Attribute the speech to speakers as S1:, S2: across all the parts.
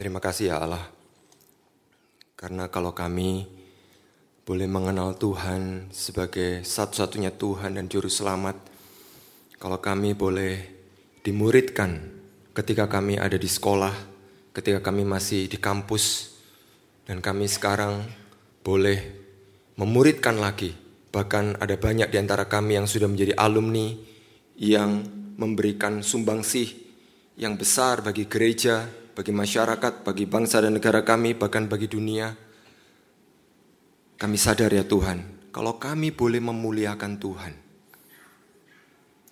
S1: Terima kasih ya Allah. Karena kalau kami boleh mengenal Tuhan sebagai satu-satunya Tuhan dan Juru Selamat, kalau kami boleh dimuridkan ketika kami ada di sekolah, ketika kami masih di kampus, dan kami sekarang boleh memuridkan lagi. Bahkan ada banyak di antara kami yang sudah menjadi alumni yang memberikan sumbangsih yang besar bagi gereja, bagi masyarakat, bagi bangsa dan negara kami, bahkan bagi dunia. Kami sadar ya Tuhan, kalau kami boleh memuliakan Tuhan,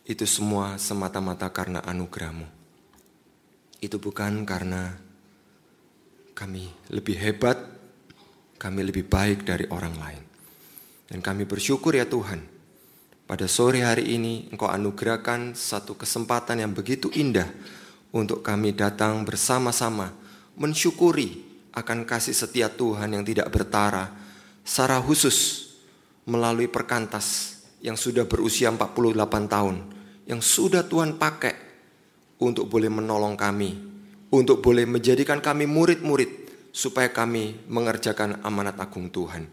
S1: itu semua semata-mata karena anugerahmu. Itu bukan karena kami lebih hebat, kami lebih baik dari orang lain. Dan kami bersyukur ya Tuhan, pada sore hari ini Engkau anugerahkan satu kesempatan yang begitu indah untuk kami datang bersama-sama mensyukuri akan kasih setia Tuhan yang tidak bertara secara khusus melalui perkantas yang sudah berusia 48 tahun yang sudah Tuhan pakai untuk boleh menolong kami untuk boleh menjadikan kami murid-murid supaya kami mengerjakan amanat agung Tuhan.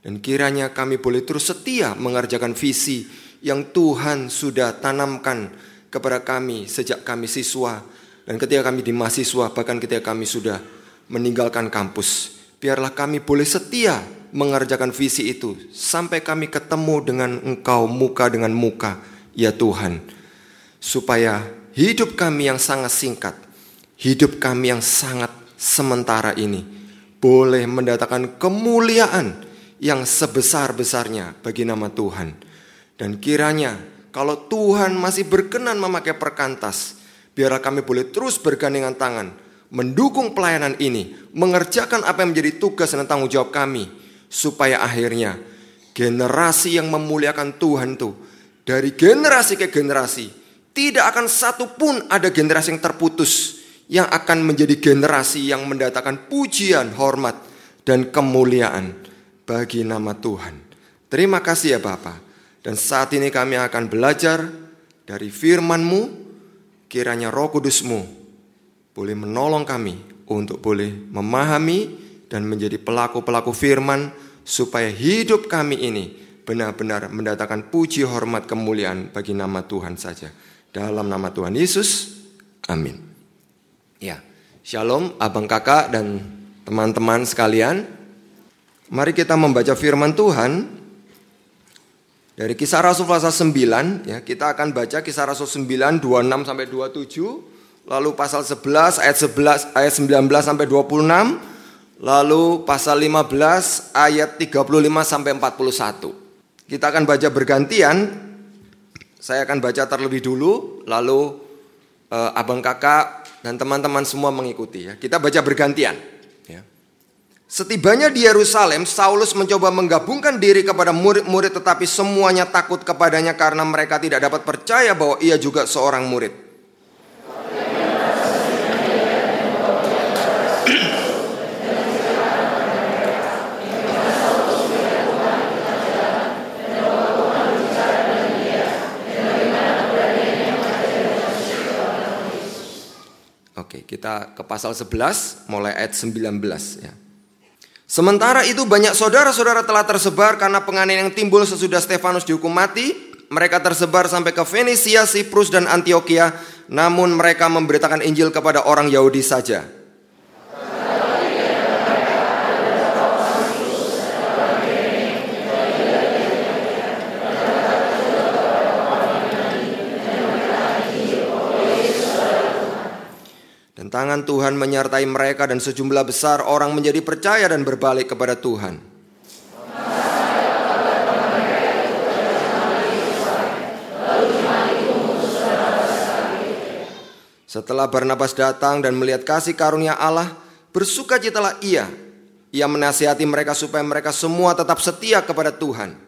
S1: Dan kiranya kami boleh terus setia mengerjakan visi yang Tuhan sudah tanamkan kepada kami sejak kami siswa dan ketika kami di mahasiswa bahkan ketika kami sudah meninggalkan kampus. Biarlah kami boleh setia mengerjakan visi itu sampai kami ketemu dengan Engkau muka dengan muka, ya Tuhan. Supaya hidup kami yang sangat singkat, hidup kami yang sangat sementara ini boleh mendatangkan kemuliaan yang sebesar-besarnya bagi nama Tuhan. Dan kiranya kalau Tuhan masih berkenan memakai perkantas, biarlah kami boleh terus bergandengan tangan, mendukung pelayanan ini, mengerjakan apa yang menjadi tugas dan tanggung jawab kami, supaya akhirnya generasi yang memuliakan Tuhan itu dari generasi ke generasi tidak akan satu pun ada generasi yang terputus yang akan menjadi generasi yang mendatangkan pujian, hormat, dan kemuliaan bagi nama Tuhan. Terima kasih ya Bapak. Dan saat ini kami akan belajar dari firman-Mu, kiranya roh kudusmu boleh menolong kami untuk boleh memahami dan menjadi pelaku-pelaku firman supaya hidup kami ini benar-benar mendatangkan puji hormat kemuliaan bagi nama Tuhan saja. Dalam nama Tuhan Yesus, amin. Ya, shalom abang kakak dan teman-teman sekalian. Mari kita membaca firman Tuhan dari kisah Rasul pasal 9 ya, kita akan baca kisah Rasul 9 26 sampai 27, lalu pasal 11 ayat 11 ayat 19 sampai 26, lalu pasal 15 ayat 35 sampai 41. Kita akan baca bergantian. Saya akan baca terlebih dulu, lalu eh, abang kakak dan teman-teman semua mengikuti ya. Kita baca bergantian. Setibanya di Yerusalem, Saulus mencoba menggabungkan diri kepada murid-murid tetapi semuanya takut kepadanya karena mereka tidak dapat percaya bahwa ia juga seorang murid. Oke, kita ke pasal 11 mulai ayat 19 ya. Sementara itu banyak saudara-saudara telah tersebar karena penganiayaan yang timbul sesudah Stefanus dihukum mati. Mereka tersebar sampai ke Venesia, Siprus, dan Antioquia. Namun mereka memberitakan Injil kepada orang Yahudi saja. Dan tangan Tuhan menyertai mereka dan sejumlah besar orang menjadi percaya dan berbalik kepada Tuhan. Setelah Barnabas datang dan melihat kasih karunia Allah, bersukacitalah ia. Ia menasihati mereka supaya mereka semua tetap setia kepada Tuhan.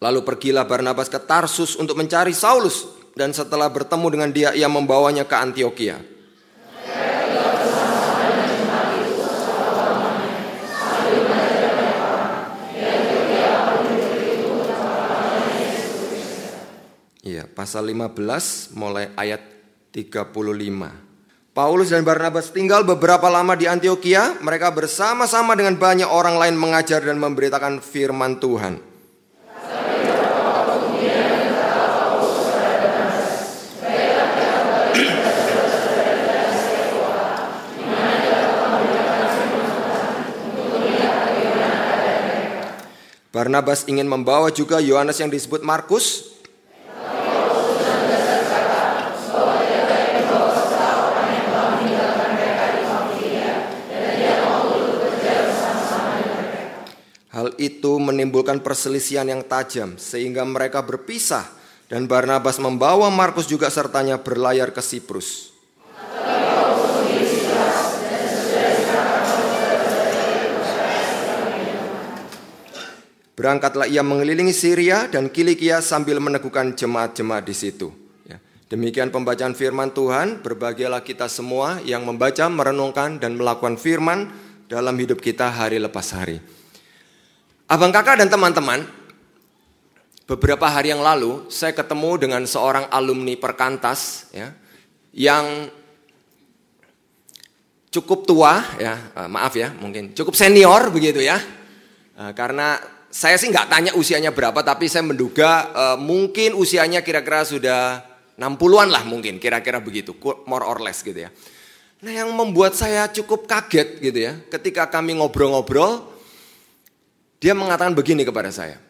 S1: Lalu pergilah Barnabas ke Tarsus untuk mencari Saulus dan setelah bertemu dengan dia ia membawanya ke Antioquia. Iya, pasal 15 mulai ayat 35. Paulus dan Barnabas tinggal beberapa lama di Antioquia. Mereka bersama-sama dengan banyak orang lain mengajar dan memberitakan firman Tuhan. Barnabas ingin membawa juga Yohanes yang disebut Markus Hal itu menimbulkan perselisihan yang tajam sehingga mereka berpisah dan Barnabas membawa Markus juga sertanya berlayar ke Siprus. Berangkatlah ia mengelilingi Syria dan Kilikia sambil meneguhkan jemaat-jemaat di situ. Ya. Demikian pembacaan firman Tuhan, berbahagialah kita semua yang membaca, merenungkan, dan melakukan firman dalam hidup kita hari lepas hari. Abang kakak dan teman-teman, beberapa hari yang lalu saya ketemu dengan seorang alumni perkantas ya, yang cukup tua ya, eh, maaf ya mungkin cukup senior begitu ya, eh, karena saya sih nggak tanya usianya berapa, tapi saya menduga uh, mungkin usianya kira-kira sudah 60-an lah mungkin, kira-kira begitu, more or less gitu ya. Nah yang membuat saya cukup kaget gitu ya, ketika kami ngobrol-ngobrol, dia mengatakan begini kepada saya.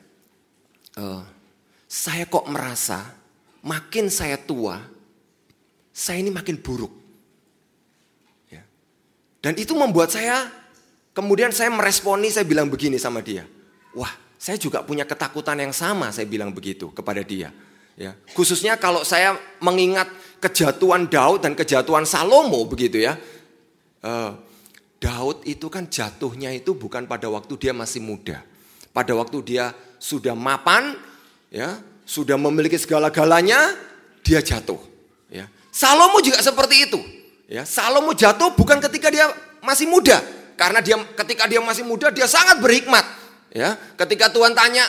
S1: E, saya kok merasa makin saya tua, saya ini makin buruk. Ya. Dan itu membuat saya, kemudian saya meresponi, saya bilang begini sama dia. Wah, saya juga punya ketakutan yang sama, saya bilang begitu kepada dia. Ya, khususnya kalau saya mengingat kejatuhan Daud dan kejatuhan Salomo begitu ya. Uh, Daud itu kan jatuhnya itu bukan pada waktu dia masih muda. Pada waktu dia sudah mapan, ya, sudah memiliki segala-galanya, dia jatuh. Ya. Salomo juga seperti itu. Ya, Salomo jatuh bukan ketika dia masih muda, karena dia ketika dia masih muda dia sangat berhikmat. Ya, ketika Tuhan tanya,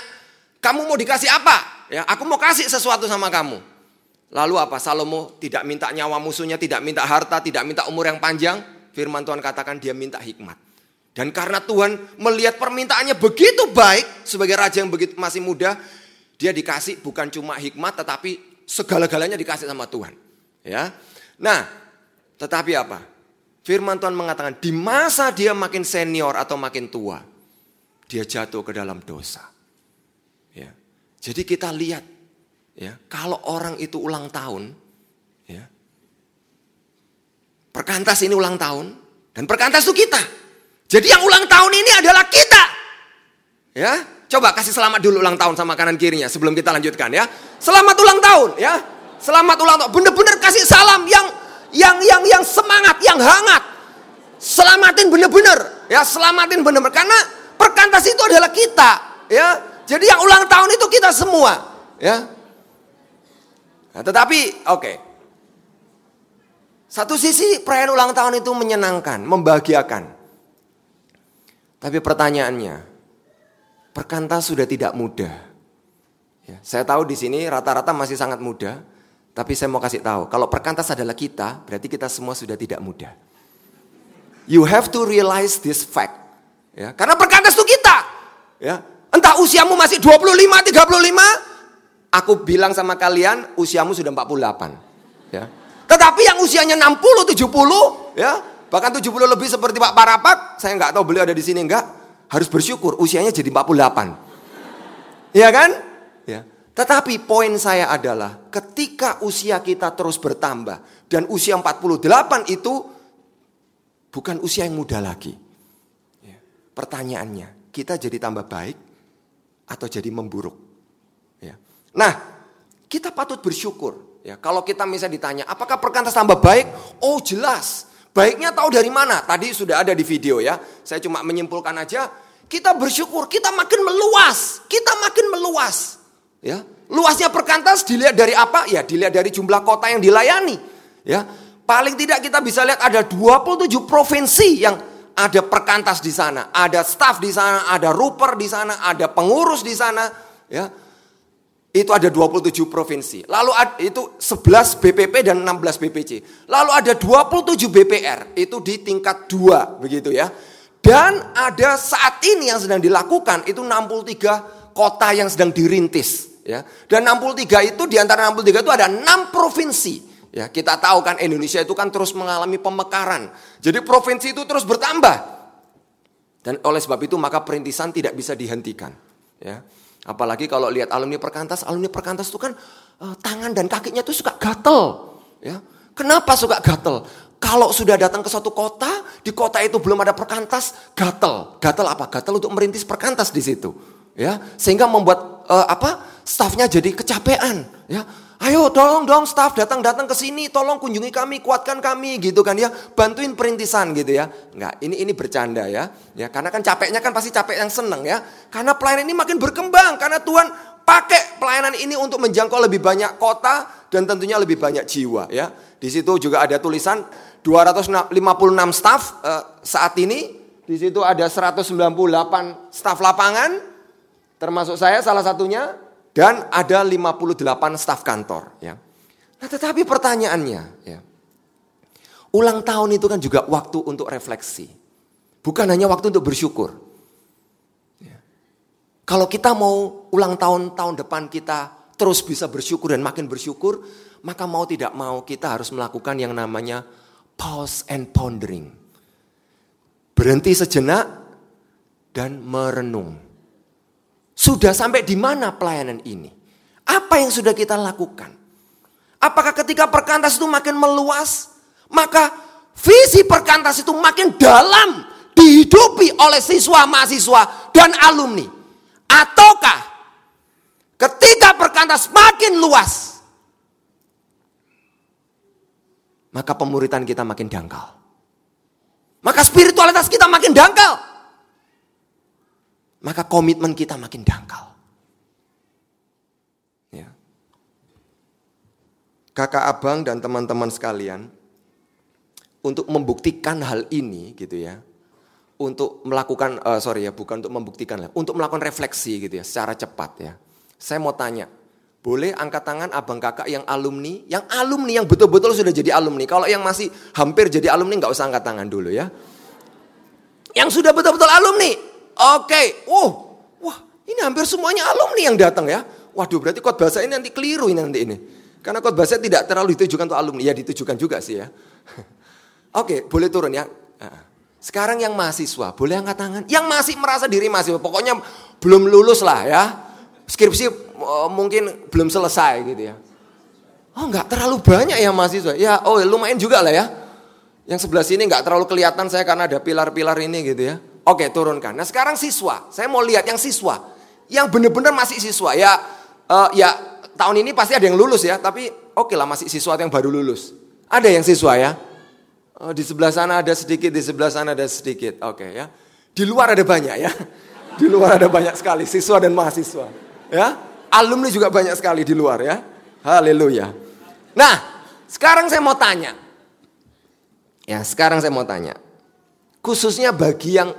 S1: kamu mau dikasih apa? Ya, aku mau kasih sesuatu sama kamu. Lalu apa? Salomo tidak minta nyawa musuhnya, tidak minta harta, tidak minta umur yang panjang. Firman Tuhan katakan dia minta hikmat. Dan karena Tuhan melihat permintaannya begitu baik sebagai raja yang begitu masih muda, dia dikasih bukan cuma hikmat tetapi segala-galanya dikasih sama Tuhan. Ya. Nah, tetapi apa? Firman Tuhan mengatakan di masa dia makin senior atau makin tua, dia jatuh ke dalam dosa. Ya. Jadi kita lihat ya, kalau orang itu ulang tahun, ya. Perkantas ini ulang tahun dan perkantas itu kita. Jadi yang ulang tahun ini adalah kita. Ya, coba kasih selamat dulu ulang tahun sama kanan kirinya sebelum kita lanjutkan ya. Selamat ulang tahun ya. Selamat ulang tahun. Bener-bener kasih salam yang yang yang yang semangat, yang hangat. Selamatin bener-bener ya, selamatin bener-bener karena perkantas itu adalah kita ya. Jadi yang ulang tahun itu kita semua ya. Nah, tetapi oke. Okay. Satu sisi perayaan ulang tahun itu menyenangkan, membahagiakan. Tapi pertanyaannya, perkantas sudah tidak mudah. Ya, saya tahu di sini rata-rata masih sangat muda, tapi saya mau kasih tahu, kalau perkantas adalah kita, berarti kita semua sudah tidak muda. You have to realize this fact. Ya, karena perkantas itu kita. Ya, entah usiamu masih 25, 35, aku bilang sama kalian usiamu sudah 48. Ya. Tetapi yang usianya 60, 70, ya, Bahkan 70 lebih seperti Pak Parapak, saya nggak tahu beliau ada di sini enggak, harus bersyukur usianya jadi 48. Iya kan? Ya. Tetapi poin saya adalah ketika usia kita terus bertambah dan usia 48 itu bukan usia yang muda lagi. Ya. Pertanyaannya, kita jadi tambah baik atau jadi memburuk? Ya. Nah, kita patut bersyukur. Ya, kalau kita misalnya ditanya, apakah perkantas tambah baik? Oh jelas, Baiknya tahu dari mana? Tadi sudah ada di video ya. Saya cuma menyimpulkan aja. Kita bersyukur, kita makin meluas, kita makin meluas. Ya, luasnya perkantas dilihat dari apa? Ya, dilihat dari jumlah kota yang dilayani. Ya, paling tidak kita bisa lihat ada 27 provinsi yang ada perkantas di sana, ada staff di sana, ada ruper di sana, ada pengurus di sana. Ya, Itu ada 27 provinsi. Lalu itu 11 BPP dan 16 BPC. Lalu ada 27 BPR, itu di tingkat 2 begitu ya. Dan ada saat ini yang sedang dilakukan itu 63 kota yang sedang dirintis ya. Dan 63 itu di antara 63 itu ada 6 provinsi. Ya, kita tahu kan Indonesia itu kan terus mengalami pemekaran. Jadi provinsi itu terus bertambah. Dan oleh sebab itu maka perintisan tidak bisa dihentikan, ya. Apalagi kalau lihat alumni perkantas, alumni perkantas itu kan uh, tangan dan kakinya itu suka gatel. Ya. Kenapa suka gatel? Kalau sudah datang ke suatu kota, di kota itu belum ada perkantas, gatel. Gatel apa? Gatel untuk merintis perkantas di situ. Ya, sehingga membuat uh, apa? Stafnya jadi kecapean. Ya, Ayo tolong dong staff datang-datang ke sini, tolong kunjungi kami, kuatkan kami gitu kan ya. Bantuin perintisan gitu ya. Enggak, ini ini bercanda ya. Ya, karena kan capeknya kan pasti capek yang seneng ya. Karena pelayanan ini makin berkembang karena Tuhan pakai pelayanan ini untuk menjangkau lebih banyak kota dan tentunya lebih banyak jiwa ya. Di situ juga ada tulisan 256 staff uh, saat ini. Di situ ada 198 staff lapangan termasuk saya salah satunya dan ada 58 staf kantor ya. Nah, tetapi pertanyaannya ya. Ulang tahun itu kan juga waktu untuk refleksi. Bukan hanya waktu untuk bersyukur. Ya. Kalau kita mau ulang tahun tahun depan kita terus bisa bersyukur dan makin bersyukur, maka mau tidak mau kita harus melakukan yang namanya pause and pondering. Berhenti sejenak dan merenung. Sudah sampai di mana pelayanan ini? Apa yang sudah kita lakukan? Apakah ketika perkantas itu makin meluas, maka visi perkantas itu makin dalam dihidupi oleh siswa, mahasiswa, dan alumni? Ataukah ketika perkantas makin luas, maka pemuritan kita makin dangkal? Maka spiritualitas kita makin dangkal maka komitmen kita makin dangkal. Ya. Kakak abang dan teman-teman sekalian, untuk membuktikan hal ini gitu ya, untuk melakukan, uh, sorry ya, bukan untuk membuktikan lah, untuk melakukan refleksi gitu ya, secara cepat ya. Saya mau tanya, boleh angkat tangan abang kakak yang alumni, yang alumni yang betul-betul sudah jadi alumni. Kalau yang masih hampir jadi alumni nggak usah angkat tangan dulu ya. Yang sudah betul-betul alumni, Oke, oh, wah ini hampir semuanya alumni yang datang ya. Waduh berarti khotbah saya ini nanti keliru ini nanti ini. Karena khotbah saya tidak terlalu ditujukan untuk alumni, ya ditujukan juga sih ya. Oke, boleh turun ya. Sekarang yang mahasiswa, boleh angkat tangan. Yang masih merasa diri mahasiswa, pokoknya belum lulus lah ya. Skripsi oh, mungkin belum selesai gitu ya. Oh enggak terlalu banyak ya mahasiswa. Ya oh lumayan juga lah ya. Yang sebelah sini enggak terlalu kelihatan saya karena ada pilar-pilar ini gitu ya. Oke, turunkan. Nah, sekarang siswa. Saya mau lihat yang siswa. Yang benar-benar masih siswa. Ya uh, ya tahun ini pasti ada yang lulus ya, tapi oke lah masih siswa yang baru lulus. Ada yang siswa ya? Oh, di sebelah sana ada sedikit, di sebelah sana ada sedikit. Oke ya. Di luar ada banyak ya. Di luar ada banyak sekali siswa dan mahasiswa. Ya. Alumni juga banyak sekali di luar ya. Haleluya. Nah, sekarang saya mau tanya. Ya, sekarang saya mau tanya. Khususnya bagi yang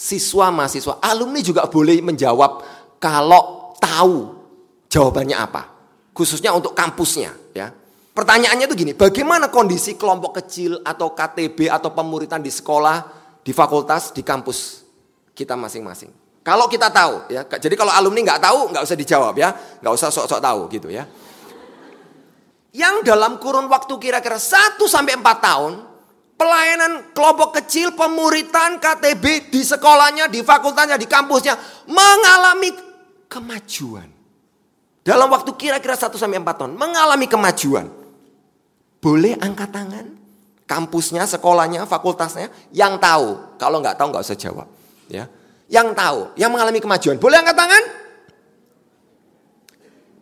S1: siswa mahasiswa, alumni juga boleh menjawab kalau tahu jawabannya apa. Khususnya untuk kampusnya ya. Pertanyaannya itu gini, bagaimana kondisi kelompok kecil atau KTB atau pemuritan di sekolah, di fakultas, di kampus kita masing-masing. Kalau kita tahu ya, jadi kalau alumni nggak tahu nggak usah dijawab ya, nggak usah sok-sok tahu gitu ya. Yang dalam kurun waktu kira-kira 1 sampai 4 tahun pelayanan kelompok kecil, pemuritan KTB di sekolahnya, di fakultasnya, di kampusnya mengalami kemajuan. Dalam waktu kira-kira 1 sampai 4 tahun mengalami kemajuan. Boleh angkat tangan? Kampusnya, sekolahnya, fakultasnya yang tahu. Kalau nggak tahu nggak usah jawab, ya. Yang tahu, yang mengalami kemajuan. Boleh angkat tangan?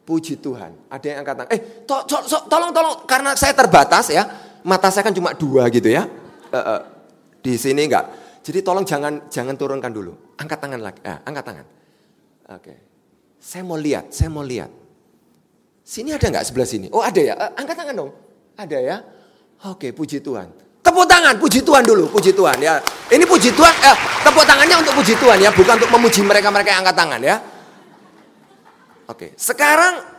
S1: Puji Tuhan, ada yang angkat tangan. Eh, to, to, to, tolong, tolong, karena saya terbatas ya mata saya kan cuma dua gitu ya. Uh, uh, di sini enggak. Jadi tolong jangan jangan turunkan dulu. Angkat tangan lagi. Eh, angkat tangan. Oke. Okay. Saya mau lihat, saya mau lihat. Sini ada nggak sebelah sini? Oh ada ya. Uh, angkat tangan dong. Ada ya. Oke, okay, puji Tuhan. Tepuk tangan, puji Tuhan dulu, puji Tuhan ya. Ini puji Tuhan, eh, tepuk tangannya untuk puji Tuhan ya, bukan untuk memuji mereka-mereka yang angkat tangan ya. Oke, sekarang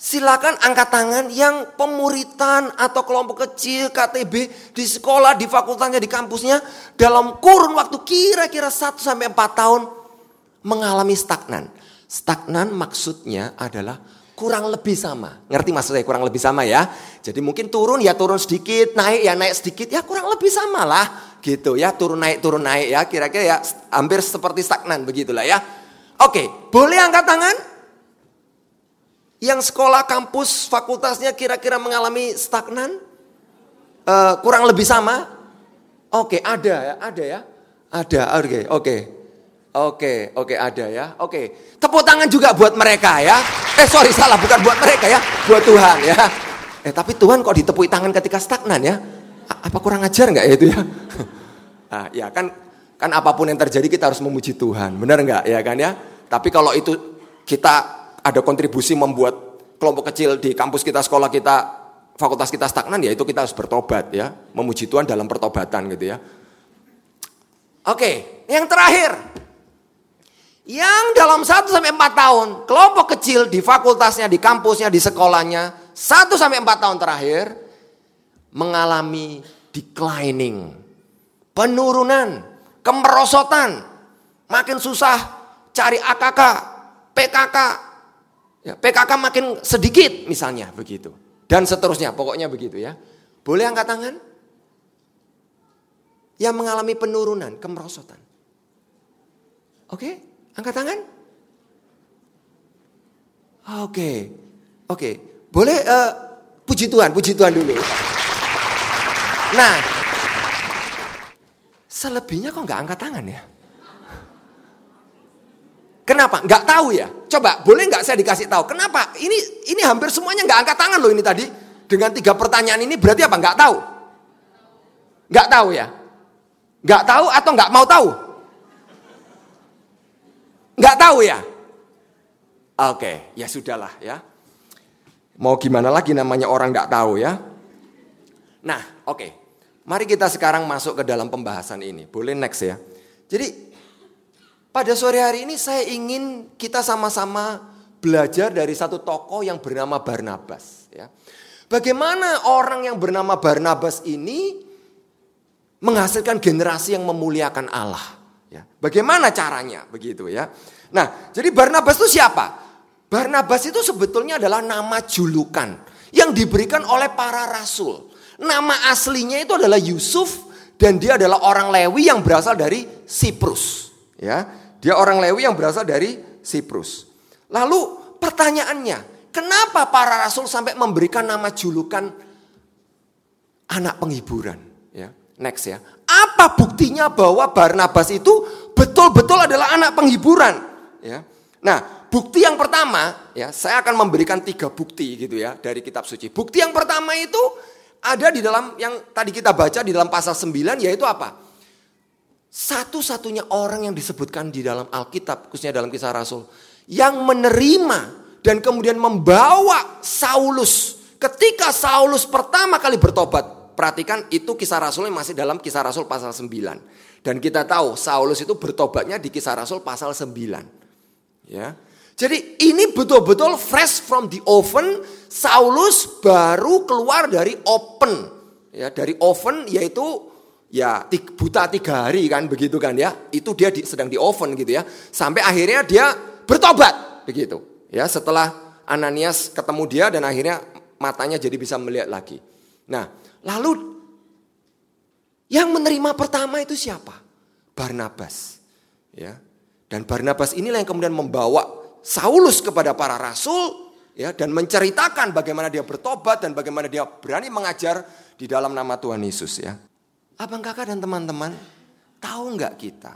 S1: silakan angkat tangan yang pemuritan atau kelompok kecil KTB di sekolah, di fakultasnya, di kampusnya dalam kurun waktu kira-kira 1 sampai 4 tahun mengalami stagnan. Stagnan maksudnya adalah kurang lebih sama. Ngerti maksud saya kurang lebih sama ya? Jadi mungkin turun ya turun sedikit, naik ya naik sedikit, ya kurang lebih sama lah. Gitu ya, turun naik turun naik ya, kira-kira ya hampir seperti stagnan begitulah ya. Oke, boleh angkat tangan? Yang sekolah, kampus, fakultasnya kira-kira mengalami stagnan? Uh, kurang lebih sama? Oke, ada ya, ada ya. Ada, oke, oke. Oke, oke ada ya. Oke. Tepuk tangan juga buat mereka ya. Eh sorry salah, bukan buat mereka ya. Buat Tuhan ya. Eh tapi Tuhan kok ditepuk tangan ketika stagnan ya? Apa kurang ajar nggak ya itu ya? Nah, ya kan kan apa pun yang terjadi kita harus memuji Tuhan. Benar nggak ya kan ya? Tapi kalau itu kita ada kontribusi membuat kelompok kecil di kampus kita, sekolah kita, fakultas kita stagnan, ya itu kita harus bertobat ya. Memuji Tuhan dalam pertobatan gitu ya. Oke, yang terakhir. Yang dalam 1 sampai 4 tahun, kelompok kecil di fakultasnya, di kampusnya, di sekolahnya, 1 sampai 4 tahun terakhir mengalami declining, penurunan, kemerosotan, makin susah cari AKK, PKK, Ya, PKK makin sedikit misalnya begitu. Dan seterusnya, pokoknya begitu ya. Boleh angkat tangan? Yang mengalami penurunan, kemerosotan. Oke, angkat tangan? Oke, oke. Boleh uh, puji Tuhan, puji Tuhan dulu. Nah, selebihnya kok nggak angkat tangan ya? Kenapa? Nggak tahu ya. Coba, boleh nggak saya dikasih tahu? Kenapa? Ini ini hampir semuanya nggak angkat tangan loh ini tadi. Dengan tiga pertanyaan ini berarti apa? Nggak tahu. Nggak tahu ya. Nggak tahu atau nggak mau tahu? Nggak tahu ya. Oke, ya sudahlah ya. Mau gimana lagi namanya orang nggak tahu ya. Nah, oke. Mari kita sekarang masuk ke dalam pembahasan ini. Boleh next ya. Jadi pada sore hari ini saya ingin kita sama-sama belajar dari satu tokoh yang bernama Barnabas. Ya. Bagaimana orang yang bernama Barnabas ini menghasilkan generasi yang memuliakan Allah. Ya. Bagaimana caranya begitu ya. Nah jadi Barnabas itu siapa? Barnabas itu sebetulnya adalah nama julukan yang diberikan oleh para rasul. Nama aslinya itu adalah Yusuf dan dia adalah orang Lewi yang berasal dari Siprus. Ya, dia orang Lewi yang berasal dari Siprus. Lalu pertanyaannya, kenapa para rasul sampai memberikan nama julukan anak penghiburan? Ya, next ya. Apa buktinya bahwa Barnabas itu betul-betul adalah anak penghiburan? Ya. Nah, bukti yang pertama, ya, saya akan memberikan tiga bukti gitu ya dari kitab suci. Bukti yang pertama itu ada di dalam yang tadi kita baca di dalam pasal 9 yaitu apa? Satu-satunya orang yang disebutkan di dalam Alkitab, khususnya dalam kisah Rasul, yang menerima dan kemudian membawa Saulus. Ketika Saulus pertama kali bertobat, perhatikan itu kisah Rasul yang masih dalam kisah Rasul pasal 9. Dan kita tahu Saulus itu bertobatnya di kisah Rasul pasal 9. Ya. Jadi ini betul-betul fresh from the oven, Saulus baru keluar dari open. Ya, dari oven yaitu ya buta tiga hari kan begitu kan ya. Itu dia di, sedang di oven gitu ya. Sampai akhirnya dia bertobat begitu. Ya setelah Ananias ketemu dia dan akhirnya matanya jadi bisa melihat lagi. Nah lalu yang menerima pertama itu siapa? Barnabas ya. Dan Barnabas inilah yang kemudian membawa Saulus kepada para rasul ya dan menceritakan bagaimana dia bertobat dan bagaimana dia berani mengajar di dalam nama Tuhan Yesus ya Abang kakak dan teman-teman, tahu nggak kita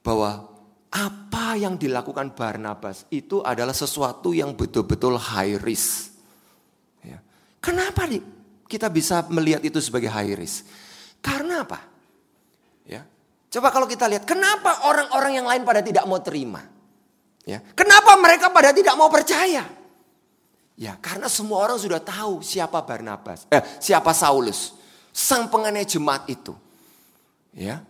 S1: bahwa apa yang dilakukan Barnabas itu adalah sesuatu yang betul-betul high risk. Ya. Kenapa nih kita bisa melihat itu sebagai high risk? Karena apa? Ya. Coba kalau kita lihat, kenapa orang-orang yang lain pada tidak mau terima? Ya. Kenapa mereka pada tidak mau percaya? Ya, karena semua orang sudah tahu siapa Barnabas, eh, siapa Saulus sang penganiaya jemaat itu. Ya.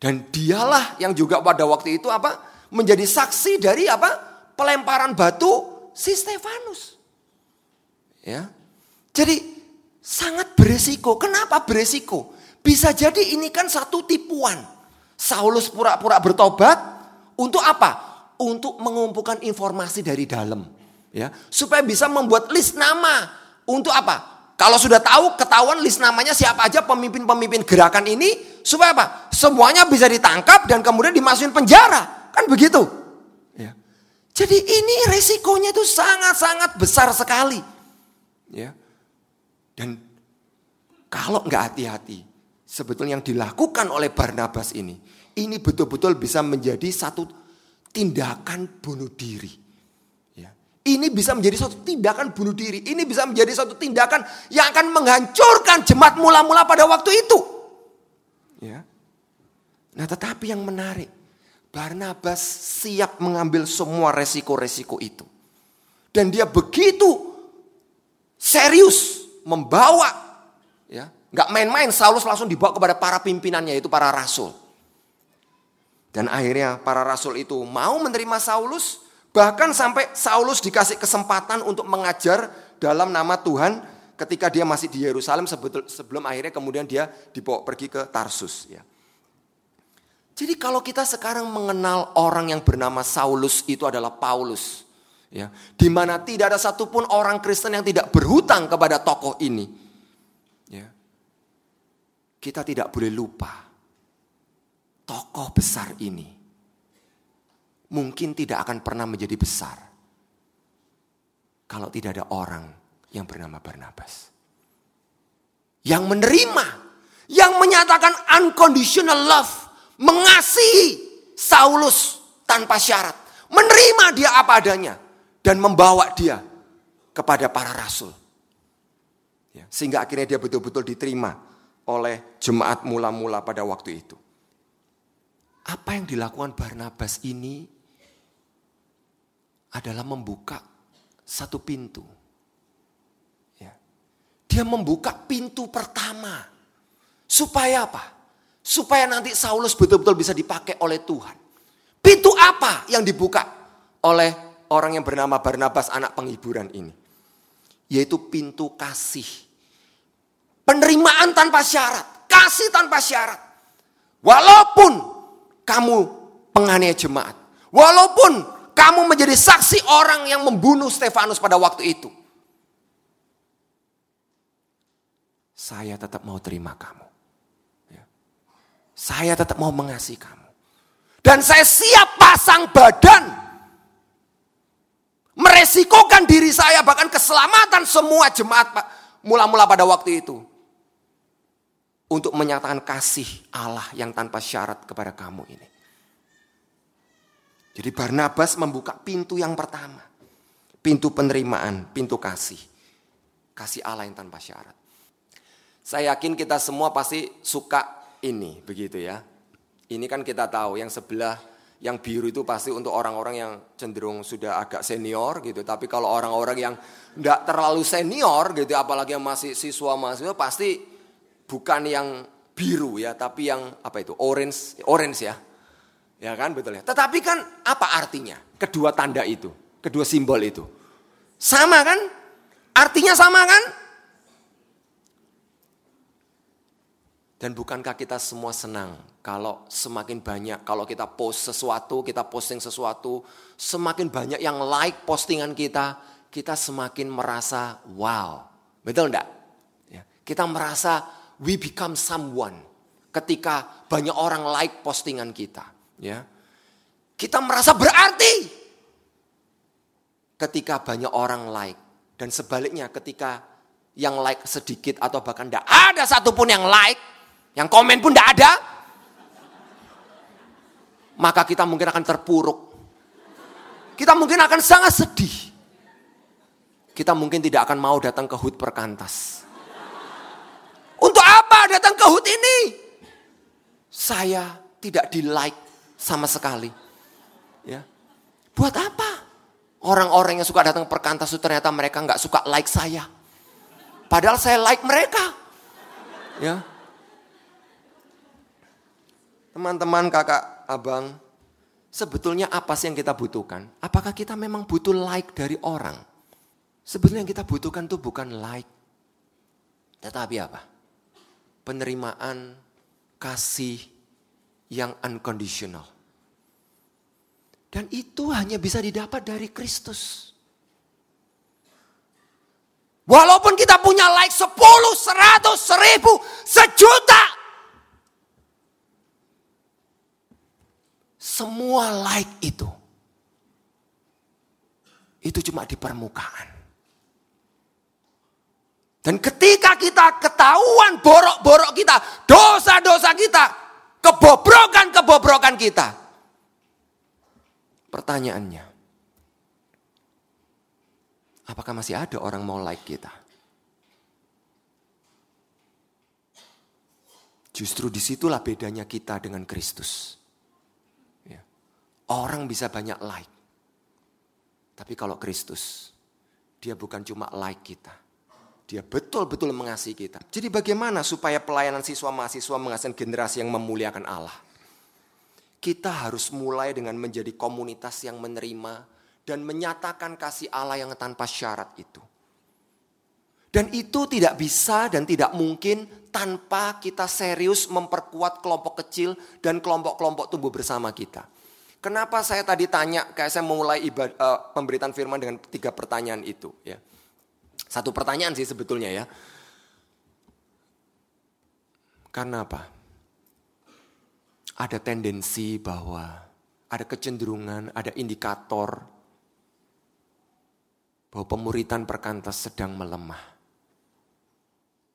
S1: Dan dialah yang juga pada waktu itu apa? menjadi saksi dari apa? pelemparan batu si Stefanus. Ya. Jadi sangat beresiko. Kenapa beresiko? Bisa jadi ini kan satu tipuan. Saulus pura-pura bertobat untuk apa? Untuk mengumpulkan informasi dari dalam, ya, supaya bisa membuat list nama. Untuk apa? Kalau sudah tahu, ketahuan list namanya siapa aja pemimpin-pemimpin gerakan ini, supaya apa? Semuanya bisa ditangkap dan kemudian dimasukin penjara. Kan begitu. Ya. Jadi ini resikonya itu sangat-sangat besar sekali. Ya. Dan kalau nggak hati-hati, sebetulnya yang dilakukan oleh Barnabas ini, ini betul-betul bisa menjadi satu tindakan bunuh diri. Ini bisa menjadi suatu tindakan bunuh diri. Ini bisa menjadi suatu tindakan yang akan menghancurkan jemaat mula-mula pada waktu itu. Ya. Nah tetapi yang menarik. Barnabas siap mengambil semua resiko-resiko itu. Dan dia begitu serius membawa. ya nggak main-main Saulus langsung dibawa kepada para pimpinannya yaitu para rasul. Dan akhirnya para rasul itu mau menerima Saulus Bahkan sampai Saulus dikasih kesempatan untuk mengajar dalam nama Tuhan ketika dia masih di Yerusalem sebelum akhirnya kemudian dia dibawa pergi ke Tarsus ya. Jadi kalau kita sekarang mengenal orang yang bernama Saulus itu adalah Paulus ya, di mana tidak ada satupun orang Kristen yang tidak berhutang kepada tokoh ini. Ya. Kita tidak boleh lupa tokoh besar ini mungkin tidak akan pernah menjadi besar kalau tidak ada orang yang bernama Barnabas. Yang menerima, yang menyatakan unconditional love, mengasihi Saulus tanpa syarat, menerima dia apa adanya dan membawa dia kepada para rasul. Ya, sehingga akhirnya dia betul-betul diterima oleh jemaat mula-mula pada waktu itu. Apa yang dilakukan Barnabas ini adalah membuka satu pintu. Ya. Dia membuka pintu pertama. Supaya apa? Supaya nanti Saulus betul-betul bisa dipakai oleh Tuhan. Pintu apa yang dibuka oleh orang yang bernama Barnabas anak penghiburan ini? Yaitu pintu kasih. Penerimaan tanpa syarat. Kasih tanpa syarat. Walaupun kamu penganiaya jemaat. Walaupun kamu menjadi saksi orang yang membunuh Stefanus pada waktu itu. Saya tetap mau terima kamu. Ya. Saya tetap mau mengasihi kamu. Dan saya siap pasang badan. Meresikokan diri saya bahkan keselamatan semua jemaat mula-mula pada waktu itu. Untuk menyatakan kasih Allah yang tanpa syarat kepada kamu ini. Jadi Barnabas membuka pintu yang pertama. Pintu penerimaan, pintu kasih. Kasih Allah yang tanpa syarat. Saya yakin kita semua pasti suka ini, begitu ya. Ini kan kita tahu, yang sebelah, yang biru itu pasti untuk orang-orang yang cenderung sudah agak senior gitu. Tapi kalau orang-orang yang tidak terlalu senior gitu, apalagi yang masih siswa mahasiswa, pasti bukan yang biru ya, tapi yang apa itu, orange, orange ya Ya kan betul ya. Tetapi kan apa artinya? Kedua tanda itu, kedua simbol itu. Sama kan? Artinya sama kan? Dan bukankah kita semua senang kalau semakin banyak, kalau kita post sesuatu, kita posting sesuatu, semakin banyak yang like postingan kita, kita semakin merasa wow. Betul enggak? Ya, kita merasa we become someone ketika banyak orang like postingan kita ya kita merasa berarti ketika banyak orang like dan sebaliknya ketika yang like sedikit atau bahkan tidak ada satupun yang like, yang komen pun tidak ada, maka kita mungkin akan terpuruk. Kita mungkin akan sangat sedih. Kita mungkin tidak akan mau datang ke HUT perkantas. Untuk apa datang ke HUT ini? Saya tidak di like sama sekali. Ya. Buat apa? Orang-orang yang suka datang perkantas itu ternyata mereka nggak suka like saya. Padahal saya like mereka. Ya. Teman-teman, kakak, abang, sebetulnya apa sih yang kita butuhkan? Apakah kita memang butuh like dari orang? Sebetulnya yang kita butuhkan tuh bukan like. Tetapi apa? Penerimaan kasih yang unconditional. Dan itu hanya bisa didapat dari Kristus. Walaupun kita punya like 10, 100, 1000, sejuta. Semua like itu. Itu cuma di permukaan. Dan ketika kita ketahuan borok-borok kita, dosa-dosa kita, kebobrokan-kebobrokan kita, Pertanyaannya, apakah masih ada orang mau like kita? Justru di situlah bedanya kita dengan Kristus. Ya. Orang bisa banyak like. Tapi kalau Kristus, dia bukan cuma like kita. Dia betul-betul mengasihi kita. Jadi bagaimana supaya pelayanan siswa mahasiswa menghasilkan generasi yang memuliakan Allah? Kita harus mulai dengan menjadi komunitas yang menerima dan menyatakan kasih Allah yang tanpa syarat itu. Dan itu tidak bisa dan tidak mungkin tanpa kita serius memperkuat kelompok kecil dan kelompok-kelompok tumbuh bersama kita. Kenapa saya tadi tanya, kayak saya memulai ibadah, uh, pemberitaan firman dengan tiga pertanyaan itu. Ya. Satu pertanyaan sih sebetulnya ya. Karena apa? Ada tendensi bahwa ada kecenderungan, ada indikator bahwa pemuritan perkantas sedang melemah.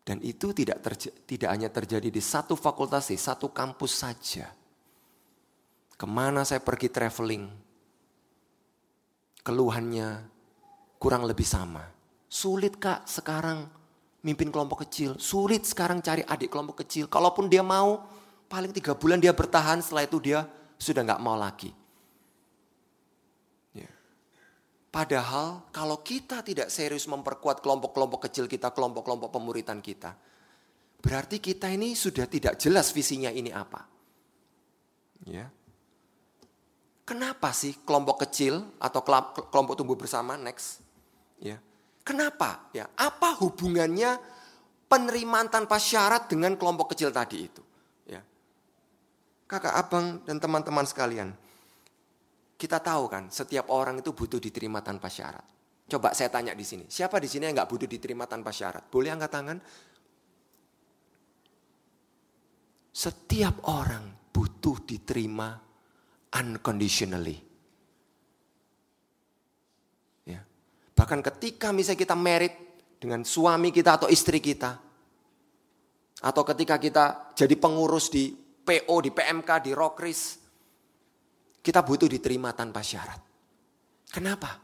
S1: Dan itu tidak tidak hanya terjadi di satu fakultas, di satu kampus saja. Ke mana saya pergi traveling, keluhannya kurang lebih sama. Sulit kak sekarang mimpin kelompok kecil, sulit sekarang cari adik kelompok kecil. Kalaupun dia mau, Paling tiga bulan dia bertahan, setelah itu dia sudah nggak mau lagi. Ya. Padahal kalau kita tidak serius memperkuat kelompok-kelompok kecil kita, kelompok-kelompok pemuritan kita, berarti kita ini sudah tidak jelas visinya ini apa. Ya. Kenapa sih kelompok kecil atau kelompok tumbuh bersama next? Ya. Kenapa? Ya, apa hubungannya penerimaan tanpa syarat dengan kelompok kecil tadi itu? Kakak abang dan teman-teman sekalian. Kita tahu kan, setiap orang itu butuh diterima tanpa syarat. Coba saya tanya di sini, siapa di sini yang nggak butuh diterima tanpa syarat? Boleh angkat tangan? Setiap orang butuh diterima unconditionally. Ya. Bahkan ketika misalnya kita merit dengan suami kita atau istri kita, atau ketika kita jadi pengurus di PO, di PMK, di Rokris. Kita butuh diterima tanpa syarat. Kenapa?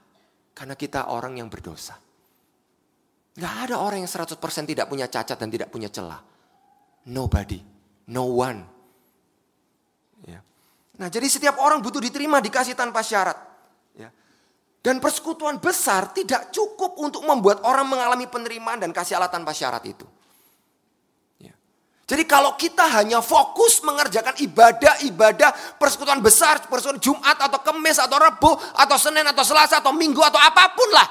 S1: Karena kita orang yang berdosa. Gak ada orang yang 100% tidak punya cacat dan tidak punya celah. Nobody. No one. Ya. Nah jadi setiap orang butuh diterima, dikasih tanpa syarat. Ya. Dan persekutuan besar tidak cukup untuk membuat orang mengalami penerimaan dan kasih Allah tanpa syarat itu. Jadi kalau kita hanya fokus mengerjakan ibadah-ibadah persekutuan besar, persekutuan Jumat atau Kemis atau Rebu atau Senin atau Selasa atau Minggu atau apa pun lah.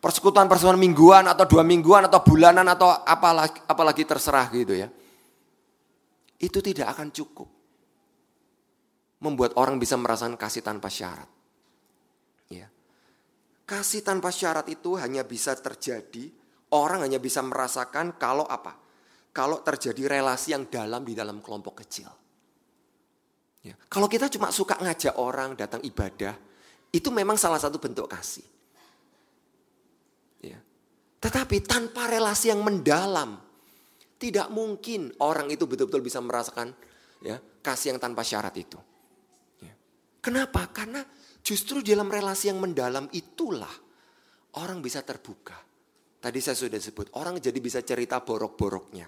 S1: Persekutuan-persekutuan mingguan atau dua mingguan atau bulanan atau apalagi, apalagi terserah gitu ya. Itu tidak akan cukup. Membuat orang bisa merasakan kasih tanpa syarat. Ya. Kasih tanpa syarat itu hanya bisa terjadi Orang hanya bisa merasakan kalau apa? Kalau terjadi relasi yang dalam di dalam kelompok kecil. Ya. Kalau kita cuma suka ngajak orang datang ibadah, itu memang salah satu bentuk kasih. Ya. Tetapi tanpa relasi yang mendalam, tidak mungkin orang itu betul-betul bisa merasakan ya kasih yang tanpa syarat itu. Ya. Kenapa? Karena justru dalam relasi yang mendalam itulah orang bisa terbuka. Tadi saya sudah sebut, orang jadi bisa cerita borok-boroknya.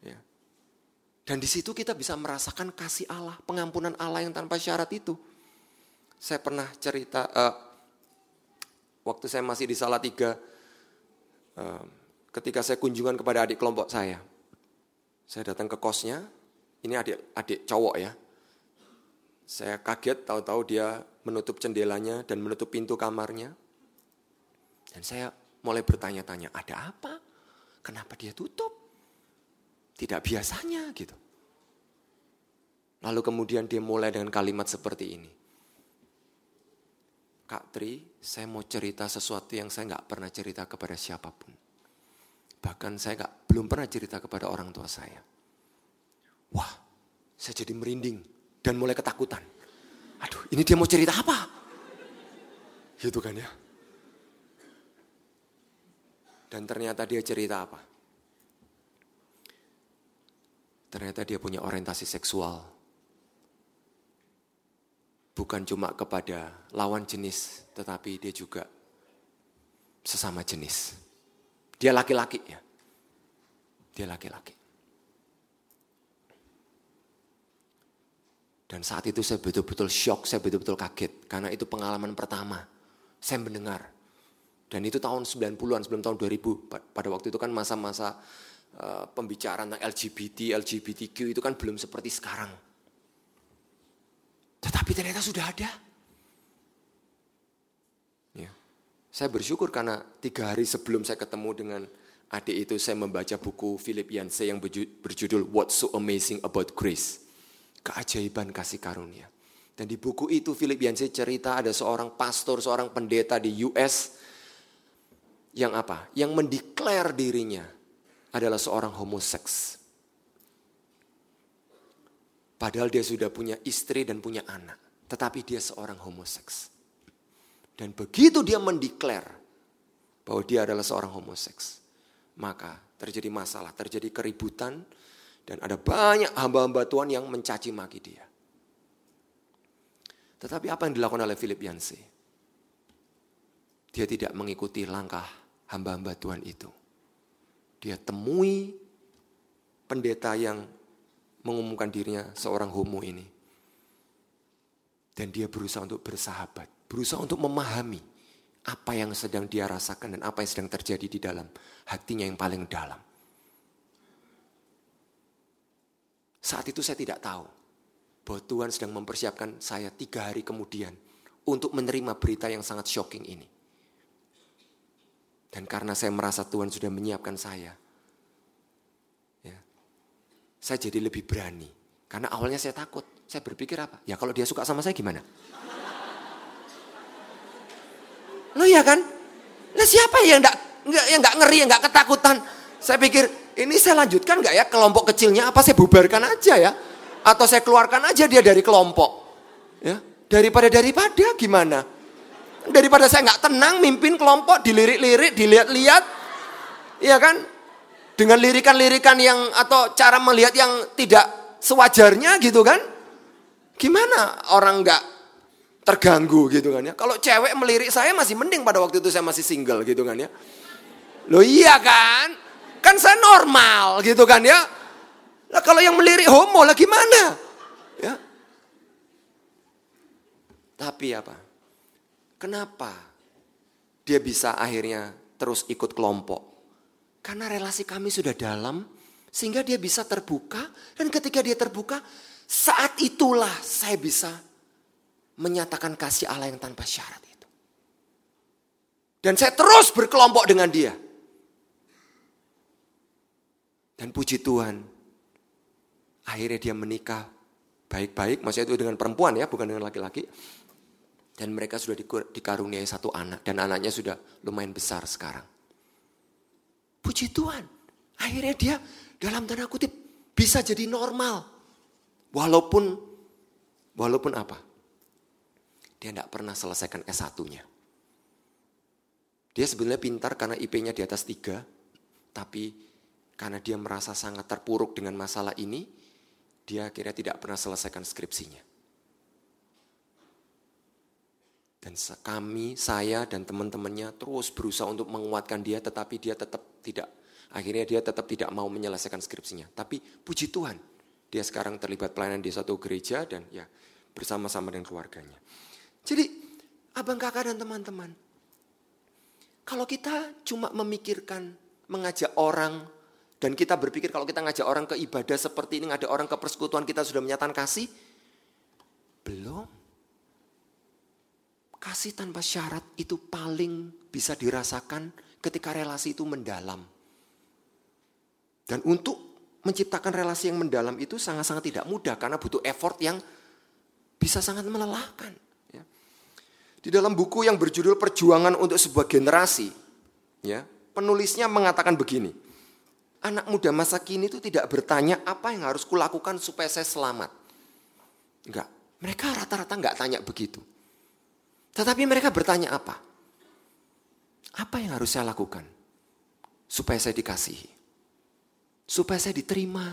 S1: Ya. Dan di situ kita bisa merasakan kasih Allah, pengampunan Allah yang tanpa syarat itu. Saya pernah cerita, uh, waktu saya masih di Salatiga, uh, ketika saya kunjungan kepada adik kelompok saya. Saya datang ke kosnya, Ini adik adik cowok ya. Saya kaget tahu-tahu dia menutup jendelanya dan menutup pintu kamarnya. Dan saya mulai bertanya-tanya, ada apa? Kenapa dia tutup? Tidak biasanya gitu. Lalu kemudian dia mulai dengan kalimat seperti ini. Kak Tri, saya mau cerita sesuatu yang saya nggak pernah cerita kepada siapa pun. Bahkan saya nggak belum pernah cerita kepada orang tua saya. Wah, saya jadi merinding dan mulai ketakutan. Aduh, ini dia mau cerita apa? Gitu kan ya. Dan ternyata dia cerita apa? Ternyata dia punya orientasi seksual bukan cuma kepada lawan jenis, tetapi dia juga sesama jenis. Dia laki-laki ya. Dia laki-laki. Dan saat itu saya betul-betul shock, saya betul-betul kaget. Karena itu pengalaman pertama. Saya mendengar. Dan itu tahun 90-an, sebelum tahun 2000. Pada waktu itu kan masa-masa uh, pembicaraan tentang LGBT, LGBTQ itu kan belum seperti sekarang tetapi ternyata sudah ada. Ya. Saya bersyukur karena tiga hari sebelum saya ketemu dengan adik itu, saya membaca buku Philip Yancey yang berjudul What's So Amazing About Grace. Keajaiban kasih karunia. Dan di buku itu Philip Yancey cerita ada seorang pastor, seorang pendeta di US yang apa? Yang mendeklar dirinya adalah seorang homoseks. Padahal dia sudah punya istri dan punya anak. Tetapi dia seorang homoseks. Dan begitu dia mendeklar bahwa dia adalah seorang homoseks. Maka terjadi masalah, terjadi keributan. Dan ada banyak hamba-hamba Tuhan yang mencaci maki dia. Tetapi apa yang dilakukan oleh Philip Yancey? Dia tidak mengikuti langkah hamba-hamba Tuhan itu. Dia temui pendeta yang mengumumkan dirinya seorang homo ini. Dan dia berusaha untuk bersahabat, berusaha untuk memahami apa yang sedang dia rasakan dan apa yang sedang terjadi di dalam hatinya yang paling dalam. Saat itu saya tidak tahu bahwa Tuhan sedang mempersiapkan saya tiga hari kemudian untuk menerima berita yang sangat shocking ini. Dan karena saya merasa Tuhan sudah menyiapkan saya, saya jadi lebih berani. Karena awalnya saya takut. Saya berpikir apa? Ya kalau dia suka sama saya gimana? Lo ya kan? Lah siapa yang enggak yang enggak ngeri, yang enggak ketakutan? Saya pikir ini saya lanjutkan enggak ya kelompok kecilnya apa saya bubarkan aja ya? Atau saya keluarkan aja dia dari kelompok? Ya, daripada daripada gimana? Daripada saya enggak tenang mimpin kelompok dilirik-lirik, dilihat-lihat. Iya kan? dengan lirikan-lirikan yang atau cara melihat yang tidak sewajarnya gitu kan? Gimana orang nggak terganggu gitu kan ya? Kalau cewek melirik saya masih mending pada waktu itu saya masih single gitu kan ya. Loh iya kan? Kan saya normal gitu kan ya. Lah kalau yang melirik homo lah gimana? Ya. Tapi apa? Kenapa dia bisa akhirnya terus ikut kelompok? Karena relasi kami sudah dalam, sehingga dia bisa terbuka. Dan ketika dia terbuka, saat itulah saya bisa menyatakan kasih Allah yang tanpa syarat itu. Dan saya terus berkelompok dengan dia. Dan puji Tuhan, akhirnya dia menikah baik-baik, maksudnya itu dengan perempuan ya, bukan dengan laki-laki. Dan mereka sudah dikaruniai satu anak, dan anaknya sudah lumayan besar sekarang. Puji Tuhan. Akhirnya dia dalam tanda kutip bisa jadi normal. Walaupun walaupun apa? Dia tidak pernah selesaikan S1-nya. Dia sebenarnya pintar karena IP-nya di atas tiga, tapi karena dia merasa sangat terpuruk dengan masalah ini, dia akhirnya tidak pernah selesaikan skripsinya. Dan kami, saya dan teman-temannya terus berusaha untuk menguatkan dia tetapi dia tetap tidak. Akhirnya dia tetap tidak mau menyelesaikan skripsinya. Tapi puji Tuhan, dia sekarang terlibat pelayanan di suatu gereja dan ya bersama-sama dengan keluarganya. Jadi abang kakak dan teman-teman, kalau kita cuma memikirkan mengajak orang Dan kita berpikir kalau kita ngajak orang ke ibadah seperti ini, ngajak orang ke persekutuan kita sudah menyatakan kasih. Belum. Kasih tanpa syarat itu paling bisa dirasakan ketika relasi itu mendalam. Dan untuk menciptakan relasi yang mendalam itu sangat-sangat tidak mudah karena butuh effort yang bisa sangat melelahkan. Ya. Di dalam buku yang berjudul Perjuangan untuk sebuah generasi, ya, penulisnya mengatakan begini, anak muda masa kini itu tidak bertanya apa yang harus kulakukan supaya saya selamat. Enggak, mereka rata-rata enggak tanya begitu. Tetapi mereka bertanya apa? Apa yang harus saya lakukan supaya saya dikasihi? Supaya saya diterima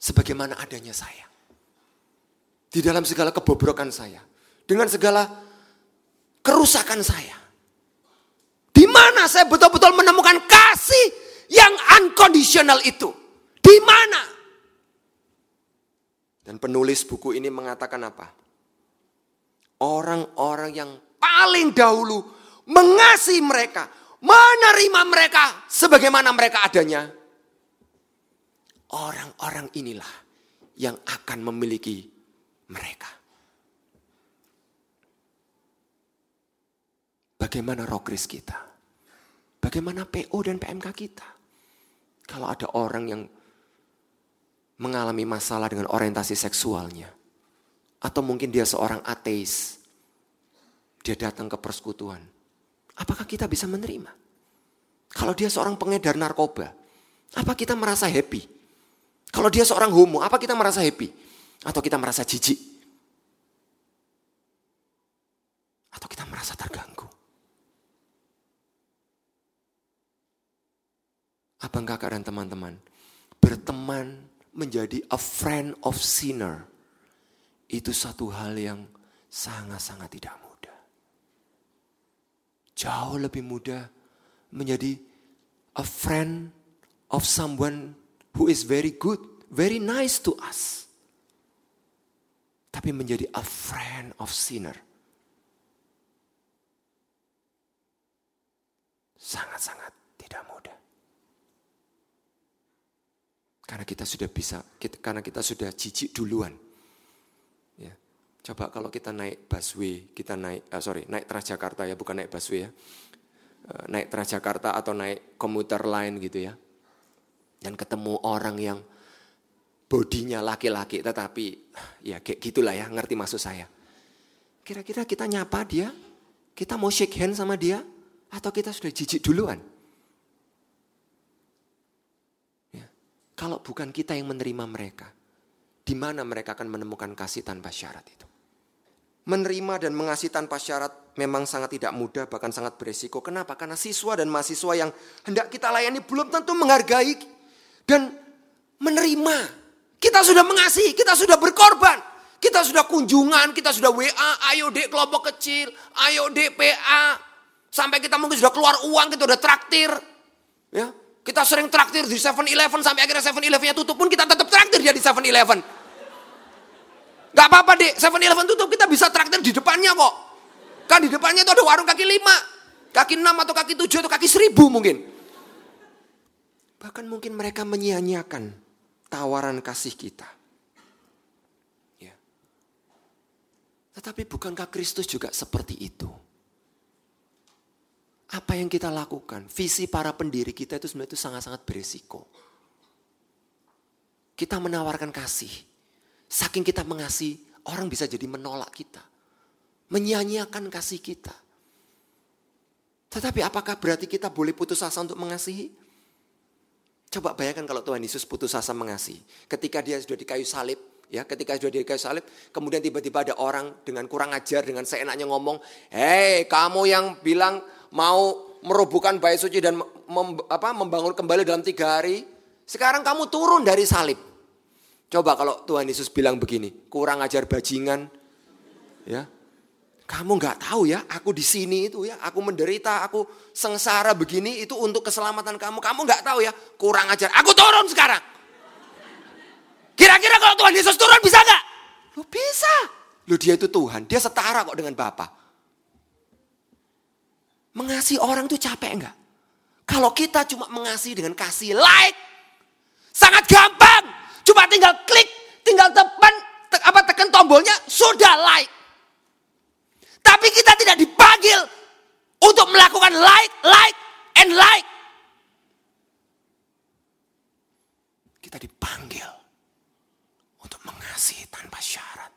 S1: sebagaimana adanya saya. Di dalam segala kebobrokan saya. Dengan segala kerusakan saya. Di mana saya betul-betul menemukan kasih yang unconditional itu? Di mana? Dan penulis buku ini mengatakan apa? Orang-orang yang paling dahulu mengasihi mereka, menerima mereka sebagaimana mereka adanya. Orang-orang inilah yang akan memiliki mereka. Bagaimana rokris kita? Bagaimana PO dan PMK kita? Kalau ada orang yang mengalami masalah dengan orientasi seksualnya, atau mungkin dia seorang ateis. Dia datang ke persekutuan. Apakah kita bisa menerima? Kalau dia seorang pengedar narkoba, apa kita merasa happy? Kalau dia seorang homo, apa kita merasa happy? Atau kita merasa jijik? Atau kita merasa terganggu? Apa enggak keadaan teman-teman? Berteman menjadi a friend of sinner itu satu hal yang sangat-sangat tidak mudah. Jauh lebih mudah menjadi a friend of someone who is very good, very nice to us. Tapi menjadi a friend of sinner. Sangat-sangat tidak mudah. Karena kita sudah bisa, kita, karena kita sudah jijik duluan Coba kalau kita naik busway, kita naik, uh, sorry, naik Transjakarta ya, bukan naik busway ya. Uh, naik Transjakarta atau naik komuter lain gitu ya. Dan ketemu orang yang bodinya laki-laki, tetapi ya kayak gitulah ya, ngerti maksud saya. Kira-kira kita nyapa dia, kita mau shake hand sama dia, atau kita sudah jijik duluan? Ya. Kalau bukan kita yang menerima mereka, di mana mereka akan menemukan kasih tanpa syarat itu? Menerima dan mengasihi tanpa syarat memang sangat tidak mudah, bahkan sangat beresiko. Kenapa? Karena siswa dan mahasiswa yang hendak kita layani belum tentu menghargai dan menerima. Kita sudah mengasihi, kita sudah berkorban. Kita sudah kunjungan, kita sudah WA, ayo dek kelompok kecil, ayo dek PA. Sampai kita mungkin sudah keluar uang, kita sudah traktir. Ya, kita sering traktir di 7-Eleven sampai akhirnya 7-Elevennya tutup pun kita tetap traktir dia di 7-Eleven. Gak apa-apa dek, 7-Eleven tutup kita bisa traktir di depannya kok. Kan di depannya itu ada warung kaki lima, kaki enam atau kaki tujuh atau kaki seribu mungkin. Bahkan mungkin mereka menyia-nyiakan tawaran kasih kita. Ya. Tetapi bukankah Kristus juga seperti itu? Apa yang kita lakukan, visi para pendiri kita itu sebenarnya itu sangat-sangat berisiko. Kita menawarkan kasih, Saking kita mengasihi, orang bisa jadi menolak kita. Menyanyiakan kasih kita. Tetapi apakah berarti kita boleh putus asa untuk mengasihi? Coba bayangkan kalau Tuhan Yesus putus asa mengasihi. Ketika dia sudah di kayu salib, ya ketika sudah di kayu salib, kemudian tiba-tiba ada orang dengan kurang ajar, dengan seenaknya ngomong, Hei kamu yang bilang mau merobohkan bait suci dan mem, apa, membangun kembali dalam tiga hari, sekarang kamu turun dari salib. Coba kalau Tuhan Yesus bilang begini, kurang ajar bajingan, ya, kamu nggak tahu ya, aku di sini itu ya, aku menderita, aku sengsara begini itu untuk keselamatan kamu. Kamu nggak tahu ya, kurang ajar. Aku turun sekarang. Kira-kira kalau Tuhan Yesus turun bisa nggak? Lu bisa. Lu dia itu Tuhan, dia setara kok dengan Bapa. Mengasihi orang tuh capek nggak? Kalau kita cuma mengasihi dengan kasih like, sangat gampang. Cuma tinggal klik, tinggal tekan, te, apa tekan tombolnya, sudah like. Tapi kita tidak dipanggil untuk melakukan like, like, and like. Kita dipanggil untuk mengasihi tanpa syarat.